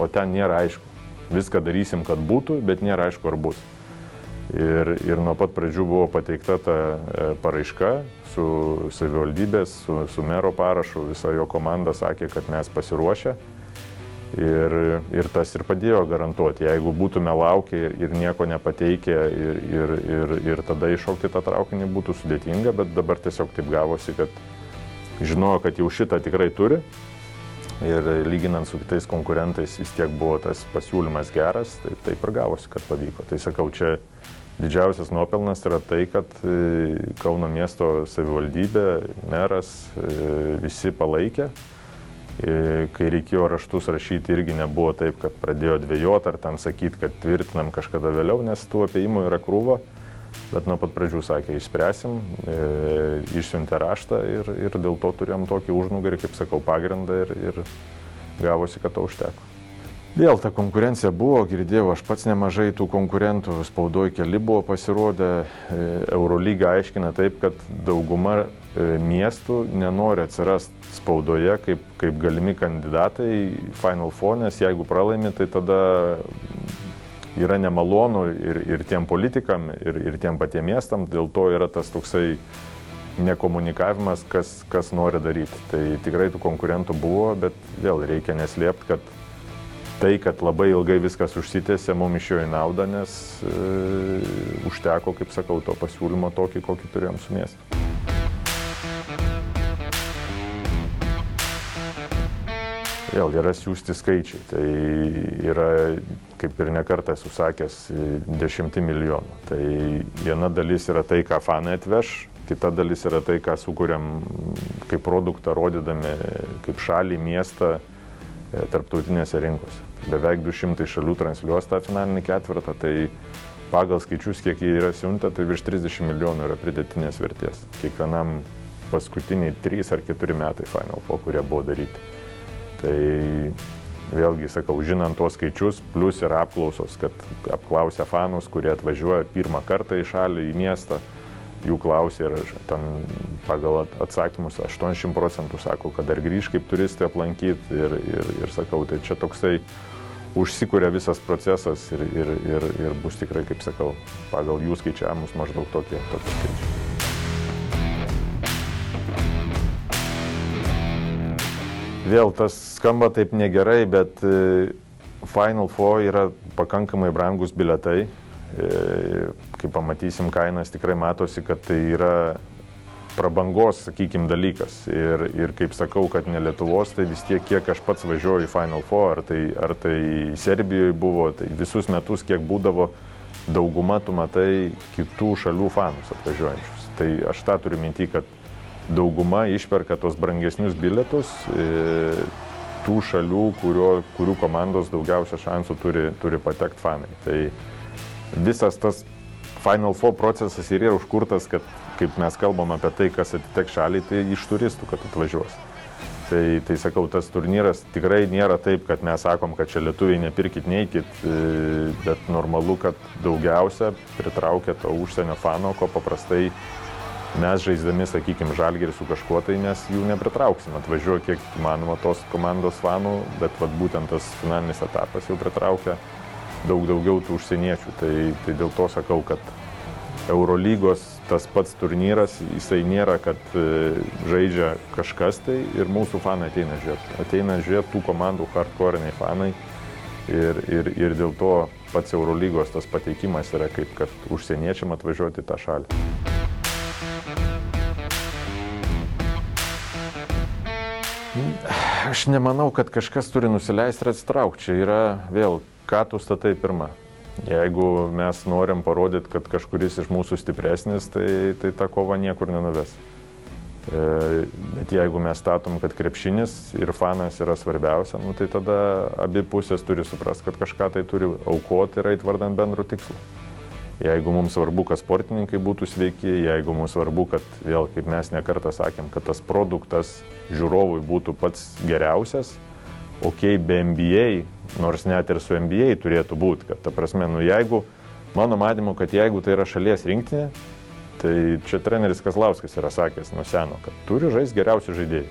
[SPEAKER 5] o ten nėra aišku. Viską darysim, kad būtų, bet nėra aišku, ar bus. Ir, ir nuo pat pradžių buvo pateikta ta e, paraiška su savivaldybės, su, su mero parašu, visa jo komanda sakė, kad mes pasiruošę Ir, ir tas ir padėjo garantuoti. Jeigu būtume laukę ir, nieko nepateikę ir, ir, ir, ir tada iššokti tą traukinį būtų sudėtinga, bet dabar tiesiog taip gavosi, kad žinojo, kad jau šitą tikrai turi. Ir lyginant su kitais konkurentais vis tiek buvo tas pasiūlymas geras, tai taip ir gavosi, kad pavyko. Tai sakau, čia didžiausias nuopelnas yra tai, kad e, Kauno miesto savivaldybė, meras, e, visi palaikė kai reikėjo raštus rašyti, irgi nebuvo taip, kad pradėjo dvėjoti ar ten sakyti, kad tvirtinam kažkada vėliau, nes tų apėjimų yra krūva. Bet nuo pat pradžių sakė, išspręsim, e, išsiuntė raštą ir, ir dėl to turėjom tokį užnugarį, kaip sakau, pagrindą ir, ir gavosi, kad to užteko. Vėl ta konkurencija buvo, girdėjau, aš pats nemažai tų konkurentų, spaudoje keli buvo pasirodę, e, Eurolyga aiškina taip, kad dauguma E, miestų nenori atsirasti spaudoje kaip, kaip galimi kandidatai Final Four, nes jeigu pralaimi, tai tada yra nemalonu ir, ir tiem politikam, ir, ir tiem patiem miestam, dėl to yra tas toksai nekomunikavimas, kas, kas nori daryti. Tai tikrai tų konkurentų buvo, bet vėl reikia neslėpti, kad tai, kad labai ilgai viskas užsitęsė, mums išėjo į naudą, nes e, užteko, kaip sakau, to pasiūlymo tokį, kokį turėjom su miestu. Vėl yra siūsti skaičiai. Tai yra, kaip ir nekartą esu sakęs, dešimti milijonų. Tai viena dalis yra tai, ką fanai atveš, kita dalis yra tai, ką sukūrėm kaip produktą, rodydami kaip šalį, miestą e, tarptautinėse rinkose. Beveik 200 šalių transliuos tą finalinį ketvirtą, tai pagal skaičius, kiek jie yra siunta, tai virš 30 milijonų yra pridėtinės vertės. Kiekvienam paskutiniai 3 ar 4 metai Final Four, kurie buvo daryti. Tai vėlgi sakau, žinant tuos skaičius, plus yra apklausos, kad apklausia fanus, kurie atvažiuoja pirmą kartą į šalį, į miestą, jų klausia ir ten pagal atsakymus 80 procentų sako, kad dar grįž kaip turistai aplankyti ir, ir, ir sakau, tai čia toksai užsikūrė visas procesas ir, ir, ir, ir bus tikrai, kaip sakau, pagal jų skaičiavimus maždaug tokie, tokie skaičiai. Vėl tas skamba taip negerai, bet e, Final Four yra pakankamai brangus biletai. E, kai pamatysim kainas, tikrai matosi, kad tai yra prabangos, sakykime, dalykas. Ir, ir kaip sakau, kad ne Lietuvos, tai vis tiek, kiek aš pats važiuoju į Final Four, ar tai, ar tai Serbijoje buvo, tai visus metus, kiek būdavo, dauguma tu matai kitų šalių fanus atvažiuojančius. Tai aš tą turiu minti, kad dauguma išperka tos brangesnius bilietus, e, tų šalių, kurio, kurių komandos daugiausia šansų turi, turi patekti fanai. Tai visas tas Final Four procesas ir yra užkurtas, kad kaip mes kalbam apie tai, kas atitek šaliai, tai iš turistų, kad atvažiuos. Tai, tai sakau, tas turnyras tikrai nėra taip, kad mes sakom, kad čia lietuviai nepirkit, neikit, e, bet normalu, kad daugiausia pritraukia to užsienio fano, ko paprastai mes žaisdami, sakykime, žalgerį su kažkuo, tai mes jų nepritrauksim. Atvažiuoja kiek įmanoma tos komandos fanų, bet vat, būtent tas finalinis etapas jau pritraukia daug daugiau tų užsieniečių. Tai, tai dėl to sakau, kad Eurolygos tas pats turnyras, jisai nėra, kad e, žaidžia kažkas tai ir mūsų fanai ateina žiūrėti. Ateina žiūrėti tų komandų hardcore'iniai fanai ir, ir, ir dėl to pats Eurolygos tas pateikimas yra kaip, kad užsieniečiam atvažiuoti į tą šalį. Aš nemanau, kad kažkas turi nusileisti ir atsitraukti. Čia yra vėl ką tu statai pirmą. Jeigu mes norim parodyti, kad kažkuris iš mūsų stipresnis, tai, tai ta kova niekur nenuves. E, bet jeigu mes statom, kad krepšinis ir fanas yra svarbiausia, nu, tai tada abi pusės turi suprasti, kad kažką tai turi aukoti ir eiti vardant bendrų tikslų. Jeigu mums svarbu, kad sportininkai būtų sveiki, jeigu mums svarbu, kad vėl, kaip mes nekartą sakėm, kad tas produktas žiūrovui būtų pats geriausias, ok, be NBA nors net ir su NBA turėtų būti, kad ta prasme, nu jeigu, mano manimu, kad jeigu tai yra šalies rinktinė, tai čia treneris Kazlauskas yra sakęs nuo seno, kad turi žaisti geriausi žaidėjai.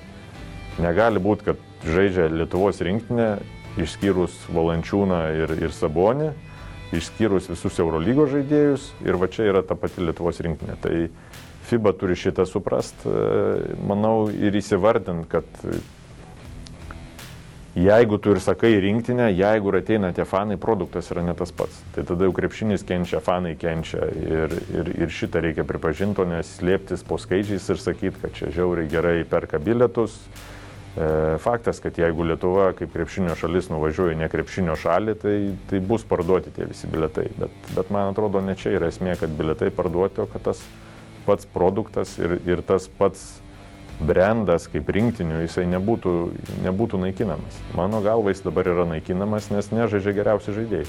[SPEAKER 5] Negali būti, kad žaidžia Lietuvos rinktinė, išskyrus Valančiūną ir, ir Sabonį, išskyrus visus Eurolygos žaidėjus ir va čia yra ta pati Lietuvos rinktinė. Tai FIBA turi šitą suprast, manau, ir įsivardint, kad Jeigu tu ir sakai rinktinę, jeigu ateina tie fanai, produktas yra ne tas pats. Tai tada jau krepšinis kenčia, fanai kenčia ir, ir, ir šitą reikia pripažinti, o neslėptis po skaičiais ir sakyti, kad čia žiauriai gerai perka bilietus. E, faktas, kad jeigu Lietuva kaip krepšinio šalis nuvažiuoja ne krepšinio šalį, tai, tai bus parduoti tie visi biletai. Bet, bet man atrodo, ne čia yra esmė, kad biletai parduoti, o kad tas pats produktas ir, ir tas pats brandas kaip rinktinių, jisai nebūtų, nebūtų naikinamas. Mano galva jis dabar yra naikinamas, nes nežaidžia geriausi žaidėjai.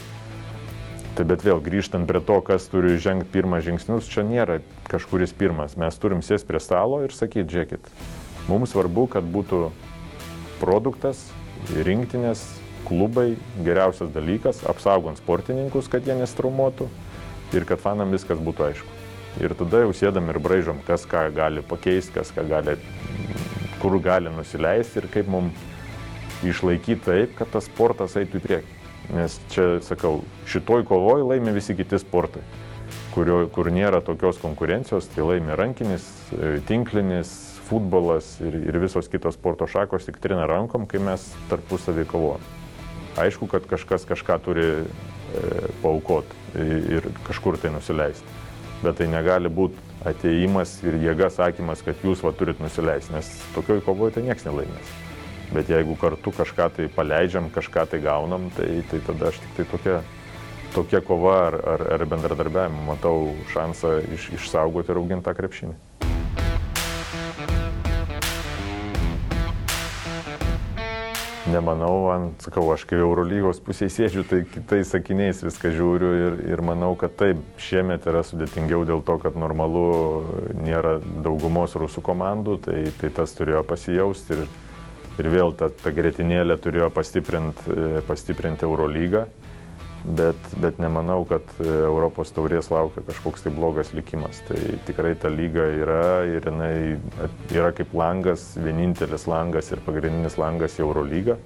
[SPEAKER 5] Tai bet vėl grįžtant prie to, kas turi žengti pirmą žingsnius, čia nėra kažkuris pirmas. Mes turim sės prie stalo ir sakyti, žiūrėkit, mums svarbu, kad būtų produktas, rinktinės, klubai, geriausias dalykas, apsaugant sportininkus, kad jie nestraumuotų ir kad fanam viskas būtų aišku. Ir tada jau sėdam ir braižom, kas ką gali pakeisti, kas ką gali, kur gali nusileisti ir kaip mums išlaikyti taip, kad tas sportas eitų į priekį. Nes čia, sakau, šitoj kovoj laimi visi kiti sportai, kurio, kur nėra tokios konkurencijos, tai laimi rankinis, e, tinklinis, futbolas ir, ir visos kitos sporto šakos tik trina rankom, kai mes tarpusavį kovojam. Aišku, kad kažkas kažką turi e, paukoti ir kažkur tai nusileisti bet tai negali būti ateimas ir jėga sakymas, kad jūs va turit nusileisti, nes tokioj kovoje tai niekas nelaimės. Bet jeigu kartu kažką tai paleidžiam, kažką tai gaunam, tai, tai tada aš tik tai tokia, tokia kova ar, ar, ar bendradarbiavimo matau šansą iš, išsaugoti ir auginti tą krepšinį. Nemanau, ant, sakau, aš kai Eurolygos pusėje sėdžiu, tai kitais sakiniais viską žiūriu ir, ir manau, kad taip, šiemet yra sudėtingiau dėl to, kad normalu nėra daugumos rusų komandų, tai, tai tas turėjo pasijausti ir, ir vėl ta, ta gretinėlė turėjo pastiprinti pastiprint Eurolygą bet, bet nemanau, kad e, Europos taurės laukia kažkoks tai blogas likimas. Tai tikrai ta lyga yra ir jinai yra kaip langas, vienintelis langas ir pagrindinis langas į Eurolygą.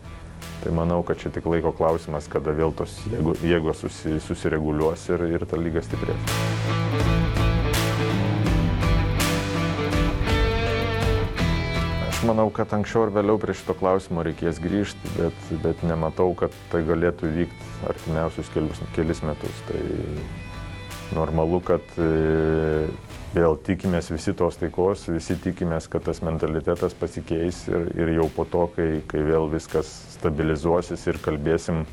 [SPEAKER 5] Tai manau, kad čia tik laiko klausimas, kada vėl tos jėgos susi, susireguliuos ir, ir ta lyga stiprės. Manau, kad anksčiau ir vėliau prie šito klausimo reikės grįžti, bet, bet nematau, kad tai galėtų vykti artimiausius kelius, kelis metus. Tai normalu, kad e, vėl tikimės visi tos taikos, visi tikimės, kad tas mentalitetas pasikeis ir, ir jau po to, kai, kai vėl viskas stabilizuosis ir kalbėsim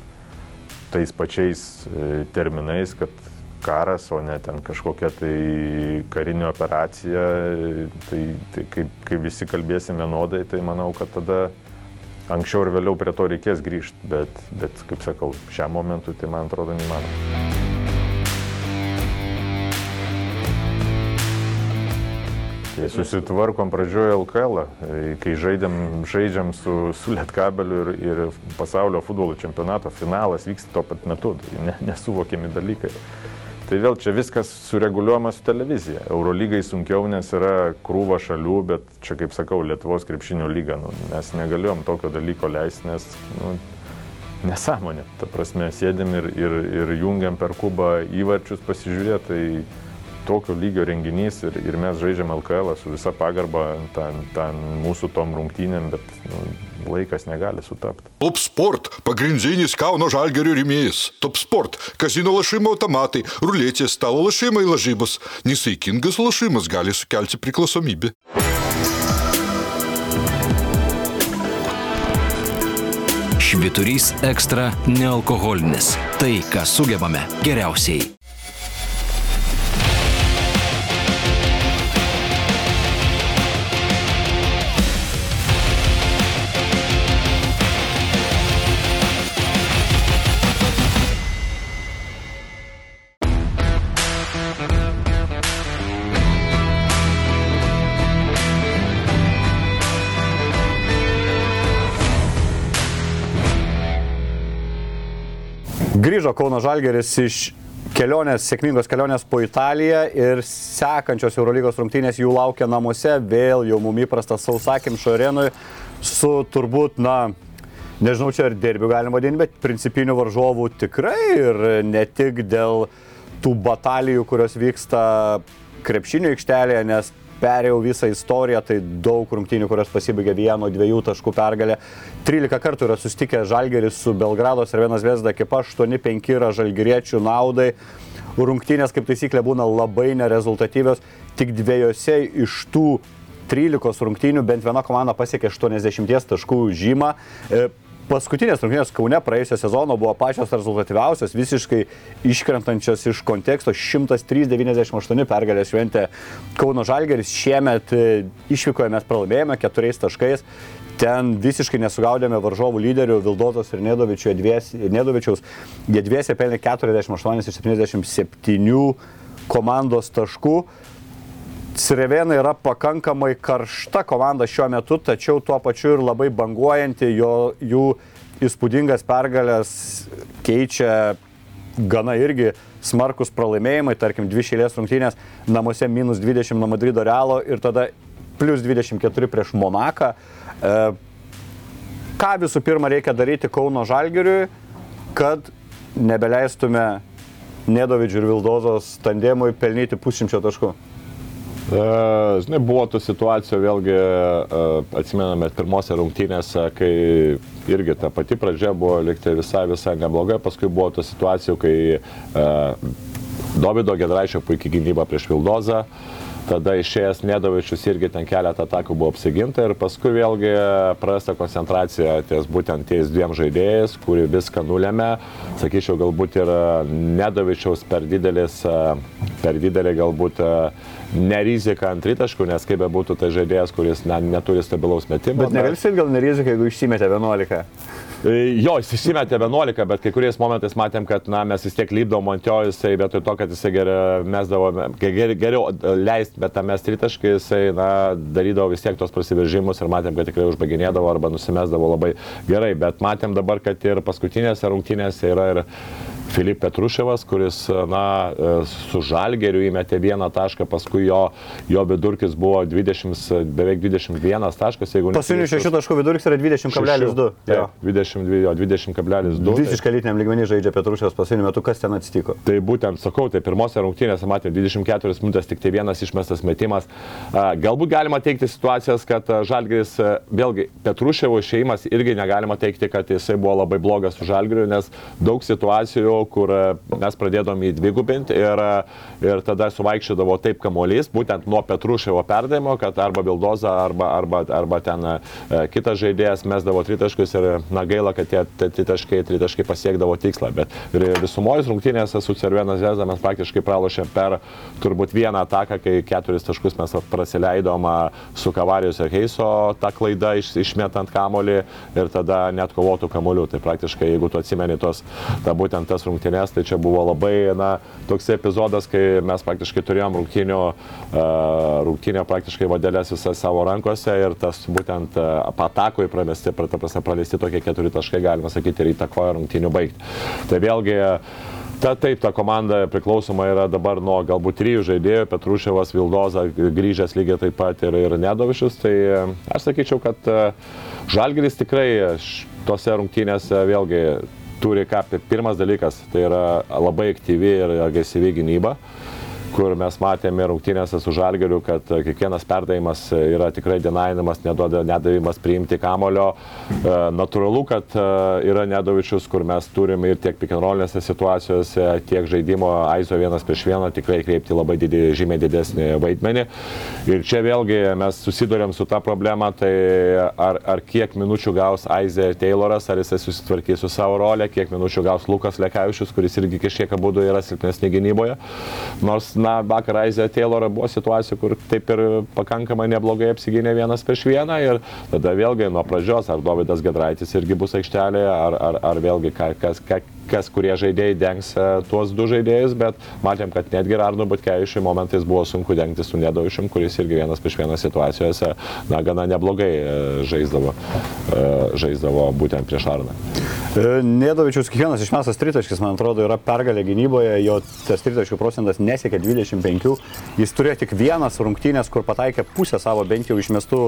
[SPEAKER 5] tais pačiais e, terminais, kad karas, o ne ten kažkokia tai karinė operacija, tai, tai kai, kai visi kalbėsim vienodai, tai manau, kad tada anksčiau ir vėliau prie to reikės grįžti, bet, bet kaip sakau, šiam momentui tai man atrodo neįmanoma. Tai susitvarkom pradžioje LKL, kai žaidėm, žaidžiam su, su Lietkabeliu ir, ir pasaulio futbolo čempionato finalas vyksta tuo pat metu, tai ne, nesuvokiami dalykai. Tai vėl čia viskas sureguliuojama su televizija. Eurolygai sunkiau, nes yra krūva šalių, bet čia, kaip sakau, Lietuvos krepšinio lyga, nu, mes negalėjom tokio dalyko leisti, nes nu, nesąmonė. Ta prasme, sėdėm ir, ir, ir jungiam per kubą įvarčius pasižiūrėti. Tai tokio lygio renginys ir, ir mes žaidžiam LKL su visa pagarba ten, ten mūsų tom rungtynėm, bet nu, laikas negali sutapti.
[SPEAKER 1] Top Sport - pagrindinis Kauno žalgerio rėmėjas. Top Sport - kazino lašimo automatai, ruletės, stalo lašimai lažybos. Nesaikingas lašimas gali sukelti priklausomybę.
[SPEAKER 2] Šviturys ekstra nealkoholinis. Tai, ką sugebame geriausiai.
[SPEAKER 3] Grįžo Kauno Žalgeris iš kelionės, sėkmingos kelionės po Italiją ir sekančios Eurolygos rungtynės jų laukia namuose, vėl jau mum įprastas sausakimšo arenui su turbūt, na, nežinau, čia ar derbių galima vadinti, bet principinių varžovų tikrai ir ne tik dėl tų batalijų, kurios vyksta krepšinio aikštelėje, nes perėjau visą istoriją, tai daug rungtynių, kurios pasibaigė vieno, dviejų taškų pergalę. 13 kartų yra sustikę Žalgeris su Belgrados ir vienas Vesda ekipa, 8-5 yra Žalgeriečių naudai. Rungtynės kaip taisyklė būna labai nerezultatyvios, tik dviejose iš tų 13 rungtynių bent viena komanda pasiekė 80 taškų žymą. Paskutinės rungtynės Kaune praėjusio sezono buvo pačios rezultatyviausios, visiškai iškrentančios iš konteksto 103-98 pergalės šventė Kauno Žalgeris. Šiemet e, išvykoje mes pralaimėjome keturiais taškais. Ten visiškai nesugaudėme varžovų lyderių Vildotos ir Nedovičiaus. Jie dviese pelnė 48 iš 77 komandos taškų. Sirevėna yra pakankamai karšta komanda šiuo metu, tačiau tuo pačiu ir labai banguojanti, jo, jų įspūdingas pergalės keičia gana irgi smarkus pralaimėjimai, tarkim, dvi šėlės rungtynės, namuose minus 20 nuo Madrido Realo ir tada plus 24 prieš Monaką. E, ką visų pirma reikia daryti Kauno Žalgiriui, kad nebeleistume Nedovidžių ir Vildozos tandemui pelnyti pusšimčio taškų?
[SPEAKER 4] E, žinai, buvo tų situacijų, vėlgi e, atsimename pirmose rungtynėse, kai irgi ta pati pradžia buvo likti visai, visai nebloga, paskui buvo tų situacijų, kai e, Davido Gedraičio puikiai gynyba prieš Vildozą, tada išėjęs Nedovičius irgi ten keletą atakų buvo apsiginta ir paskui vėlgi prasta koncentracija ties būtent ties dviem žaidėjais, kuri viską nulėmė. Sakyčiau, galbūt ir Nedovičiaus per didelis, per didelį galbūt nerizika ant tritaškų, nes kaip bebūtų tai žaidėjas, kuris ne, neturi stabilaus metimo.
[SPEAKER 3] Bet negali sakyti, gal nerizika, jeigu išsimetė 11.
[SPEAKER 4] E, jo, jis įsimetė 11, bet kai kuriais momentais matėm, kad na, mes vis tiek lipdavom ant jo, jisai vietoj to, kad jisai geriau mesdavo, ger, geriau leist, bet tą mes tritaškai, jisai na, darydavo vis tiek tos prasiveržimus ir matėm, kad tikrai užbaginėdavo arba nusimesdavo labai gerai. Bet matėm dabar, kad ir paskutinėse rungtynėse yra ir Filip Petruševas, kuris na, e, su Žalgeriu įmetė vieną tašką, paskui jo, jo vidurkis buvo 20, beveik 21 taškas.
[SPEAKER 3] Pasinių šešių taškų vidurkis yra 20,2.
[SPEAKER 4] 22, 20,2.
[SPEAKER 3] Visiškai lytiniam lygmenį žaidžia Petruševas pasinių metų, kas ten atsitiko.
[SPEAKER 4] Tai būtent sakau, tai pirmose rungtynėse matėme 24 minutės, tik tai vienas išmestas metimas. Galbūt galima teikti situacijas, kad Žalgeris, vėlgi, Petruševo išėjimas irgi negalima teikti, kad jisai buvo labai blogas su Žalgeriu, nes daug situacijų kur e, mes pradėdom į dvigubinti ir, ir tada suvaikščiodavo taip kamuolys, būtent nuo Petruševo perdavimo, kad arba Bildoza, arba, arba, arba ten kitas žaidėjas mesdavo tritaškus ir na gaila, kad tie tritaškai, tritaškai pasiekdavo tikslą. Bet visumoje rungtynėse su Cervena Zvezda mes praktiškai pralošėm per turbūt vieną ataką, kai keturis taškus mes praleidom su Kavarijos ir Heiso tą klaidą iš, išmetant kamolį ir tada net kovotų kamolių. Tai praktiškai, jeigu tu atsimeni tos, ta, būtent tas rungtynės, tai čia buvo labai, na, toks epizodas, kai mes praktiškai turėjom rungtynio, uh, rungtynio praktiškai vadelės visas savo rankose ir tas būtent uh, patakoj pramesti, praleisti tokie keturi taškai, galima sakyti, ir įtakoja rungtynių baigti. Tai vėlgi, Ta, taip, ta komanda priklausoma yra dabar nuo galbūt trijų žaidėjų, Petruševas, Vildoza, grįžęs lygiai taip pat ir, ir Nedovičius. Tai e, aš sakyčiau, kad e, Žalgeris tikrai tose rungtynėse vėlgi turi ką. Pirmas dalykas tai yra labai aktyvi ir agresyvi gynyba. Uh, kur mes matėme rungtynėse su Žalgeriu, kad kiekvienas perdavimas yra tikrai denainamas, nedavimas priimti kamulio. E, natūralu, kad e, yra Nedovičius, kur mes turime ir tiek pikinrolinėse situacijose, tiek žaidimo Aizo vienas prieš vieną tikrai kreipti labai didį, žymiai didesnį vaidmenį. Ir čia vėlgi mes susidurėm su tą problemą, tai ar, ar kiek minučių gaus Aizė Tayloras, ar jisai susitvarkys su savo rolę, kiek minučių gaus Lukas Lekavičius, kuris irgi kažkiek abu yra silpnesni gynyboje. Nors na, vakar Aizė Taylorą buvo situacija, kur taip ir pakankamai neblogai apsigynė vienas prieš vieną ir tada vėlgi nuo pradžios, ar Davidas Gedraitis irgi bus aikštelėje, ar, ar, ar vėlgi kas, kas, kas kurie žaidėjai dengs e, tuos du žaidėjus, bet matėm, kad netgi Arnu Butkevičiui momentais buvo sunku dengti su Nedovičium, kuris irgi vienas prieš vieną situacijose, na, gana neblogai e, žaisdavo, e, žaisdavo būtent prieš Arną.
[SPEAKER 3] Nedovičius kiekvienas išmestas tritaškis, man atrodo, yra pergalė gynyboje, jo tas tritaškių procentas nesiekia 25, jis turėjo tik vienas rungtynės, kur pataikė pusę savo bent jau išmestų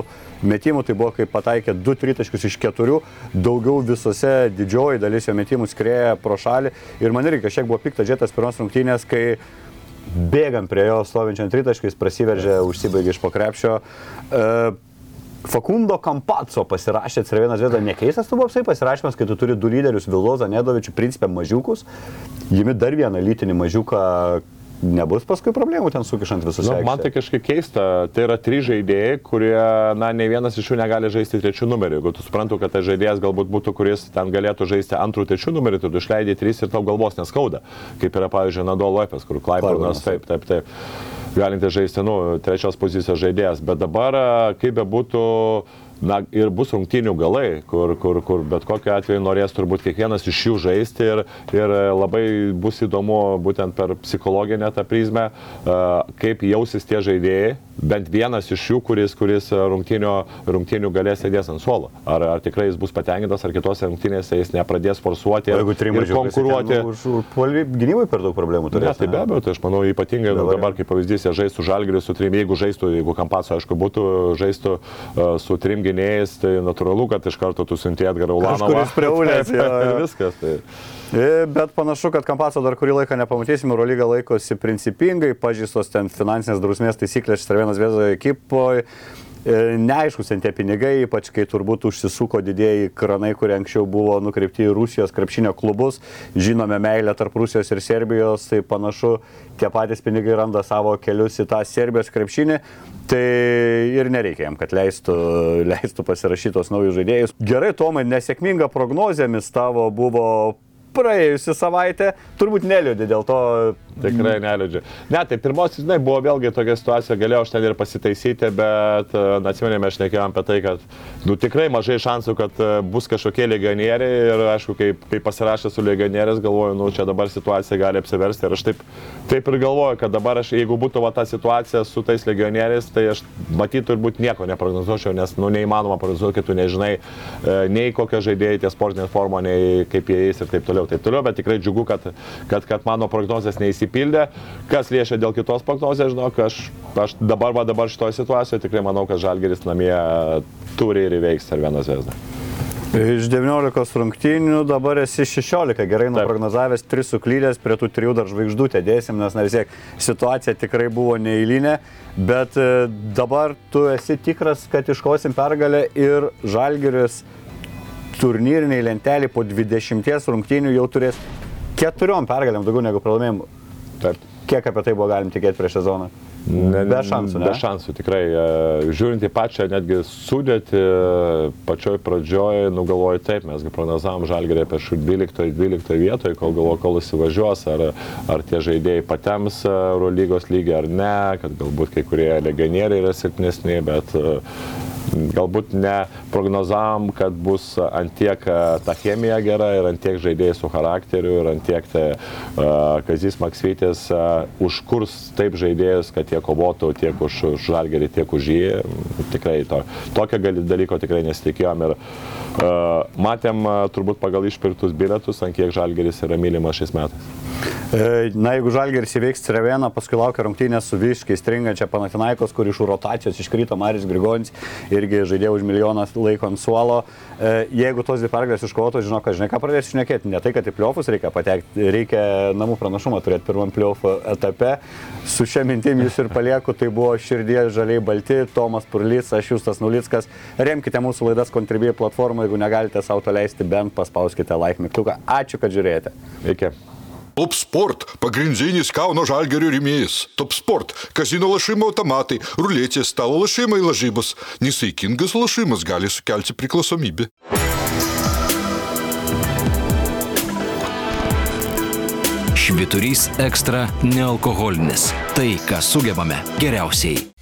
[SPEAKER 3] metimų, tai buvo kaip pataikė du tritaškius iš keturių, daugiau visose didžioji dalis jo metimų skrėja pro šalį. Ir man irgi kažkiek buvo piktas džetas pirmos rungtynės, kai bėgam prie jo stovinčiam tritaškais, prasiveržė, užsibaigė iš pokrepšio. Uh, Fakundo Kampaco pasirašė Cervėnas Zvezda, nekeistas tu buvai pasirašymas, kai tu turi du lyderius Viloza, Nedovičių, principę mažiukus, jimi dar vieną lytinį mažiuką, nebus paskui problemų ten sukišant visus.
[SPEAKER 4] Nu, man tai kažkaip keista, tai yra trys žaidėjai, kurie, na, ne vienas iš jų negali žaisti trečių numerių. Jeigu tu suprantu, kad tas žaidėjas galbūt būtų, kuris ten galėtų žaisti antrų, trečių numerių, tu išleidai trys ir tau galvos neskauda. Kaip yra, pavyzdžiui, Nado Lopes, kur Klaiburnas, taip, taip, taip. Galinti žaisti, nu, trečios pozicijos žaidėjas. Bet dabar, kaip be būtų, na ir bus rungtynių galai, kur, kur, kur bet kokiu atveju norės turbūt kiekvienas iš jų žaisti ir, ir labai bus įdomu būtent per psichologinę tą prizmę, kaip jausis tie žaidėjai, bent vienas iš jų, kuris, kuris rungtynių, rungtynių galės sėdės ant suolo. Ar, ar tikrai jis bus patenkintas, ar kitose rungtynėse jis nepradės forsuoti ir, ir konkuruoti.
[SPEAKER 3] Už, už gynybai per daug problemų turės.
[SPEAKER 4] Ne, tai be abejo, tai aš manau ypatingai dabar, dabar kaip pavyzdys, jie žaistų žalgirių su trim, jeigu žaistų, jeigu kampaso, aišku, būtų žaistų uh, su trim gynėjais tai natūralu, kad iš karto tu siunti Edgarą Ulanovą.
[SPEAKER 3] Kuris prie Ulės.
[SPEAKER 4] ir viskas. Tai.
[SPEAKER 3] E, bet panašu, kad Kampaso dar kurį laiką nepamatysim, Eurolyga laikosi principingai, pažįstos ten finansinės drausmės taisyklės Štarvienas Vėzoje ekipoje. Neaiškus ten tie pinigai, ypač kai turbūt užsisuko didėjai kranai, kurie anksčiau buvo nukreipti į Rusijos krepšinio klubus. Žinome meilę tarp Rusijos ir Serbijos, tai panašu, tie patys pinigai randa savo kelius į tą Serbijos krepšinį. Tai ir nereikia jam, kad leistų, leistų pasirašyti tos naujus žaidėjus. Gerai, Tomai, nesėkminga prognozėmis tavo buvo praėjusią savaitę turbūt neliūdė dėl to.
[SPEAKER 4] Tikrai neliūdė. Ne, tai pirmosios, žinai, buvo vėlgi tokia situacija, galėjau aš ten ir pasitaisyti, bet, e, atsimenėme, aš nekėjom apie tai, kad, nu, tikrai mažai šansų, kad e, bus kažkokie legionieriai ir, aišku, kai, kai pasirašė su legionieriais, galvoju, nu, čia dabar situacija gali apsiversti. Ir aš taip, taip ir galvoju, kad dabar aš, jeigu būtų va ta situacija su tais legionieriais, tai aš matyt turbūt nieko neprognozuočiau, nes, nu, neįmanoma prognozuoti, kai tu nežinai e, nei kokie žaidėjai tie sportinė forma, nei kaip jie eis ir taip toliau taip toliau, bet tikrai džiugu, kad, kad, kad mano prognozijas neįsipildė. Kas liečia dėl kitos prognozijos, žinok, aš, aš dabar, va, dabar šitoje situacijoje tikrai manau, kad Žalgeris namie turi ir įveiks ar vieną zvezdą.
[SPEAKER 3] Iš 19 rungtynių dabar esi 16, gerai nuprognozavęs, 3 suklydęs, prie tų 3 dar žvaigždutę dėsim, nes na vis tiek situacija tikrai buvo neįlinė, bet e, dabar tu esi tikras, kad iškosim pergalę ir Žalgeris turnyriniai lentelį po 20 rungtynių jau turės keturiom pergalėm daugiau negu pralaimėjimų.
[SPEAKER 4] Taip.
[SPEAKER 3] Kiek apie tai buvo galim tikėti prieš sezoną?
[SPEAKER 4] Ne,
[SPEAKER 3] Be šansų, ne?
[SPEAKER 4] Be šansų, tikrai. E, Žiūrint į pačią netgi sudėti, pačioj pradžioj, nugalvoju taip, mes prognozavom žalgerį apie 12-12 vietoje, kol galvoju, kol įsivažiuos, ar, ar tie žaidėjai patems e, Eurolygos lygį ar ne, kad galbūt kai kurie legionieriai yra silpnesni, bet e, galbūt neprognozavom, kad bus antiek e, ta chemija gera ir antiek žaidėjai su charakteriu ir antiek tai, uh, Kazis Maksvytis uh, užkurs taip žaidėjus, kad jie kovotų tiek už, už žalgerį, tiek už jį. Tikrai to, tokio dalyko tikrai nesitikėjom ir uh, matėm uh, turbūt pagal išpirktus bilietus, ant kiek žalgeris yra mylimas šiais metais.
[SPEAKER 3] Na, jeigu Žalgeris įveiks Treveną, paskui laukia rungtynės su visiškai stringančia Panatinaikos, kur iš rotacijos iškrito Maris Grigonis, irgi žaidė už milijoną laiko ant suolo. Jeigu tos dvi pergalės iškovotos, žinau, kad žinai, ką pradės šnekėti. Ne tai, kad į pliofus reikia patekti, reikia namų pranašumą turėti pirmam pliofų etape. Su šia mintim jūs ir palieku, tai buvo širdie žaliai balti, Tomas Purlys, aš Justas Nulickas. Remkite mūsų laidas Contribui platformą, jeigu negalite savo to leisti, bent paspauskite like mygtuką. Ačiū, kad žiūrėjote.
[SPEAKER 4] Iki.
[SPEAKER 1] Top Sport – pagrindinis Kauno žalgerio rėmėjas. Top Sport – kazino lašimo automatai, ruletės, stalo lašimai lažybos. Nesaikingas lašimas gali sukelti priklausomybę.
[SPEAKER 2] Šviturys ekstra nealkoholinis. Tai, ką sugebame geriausiai.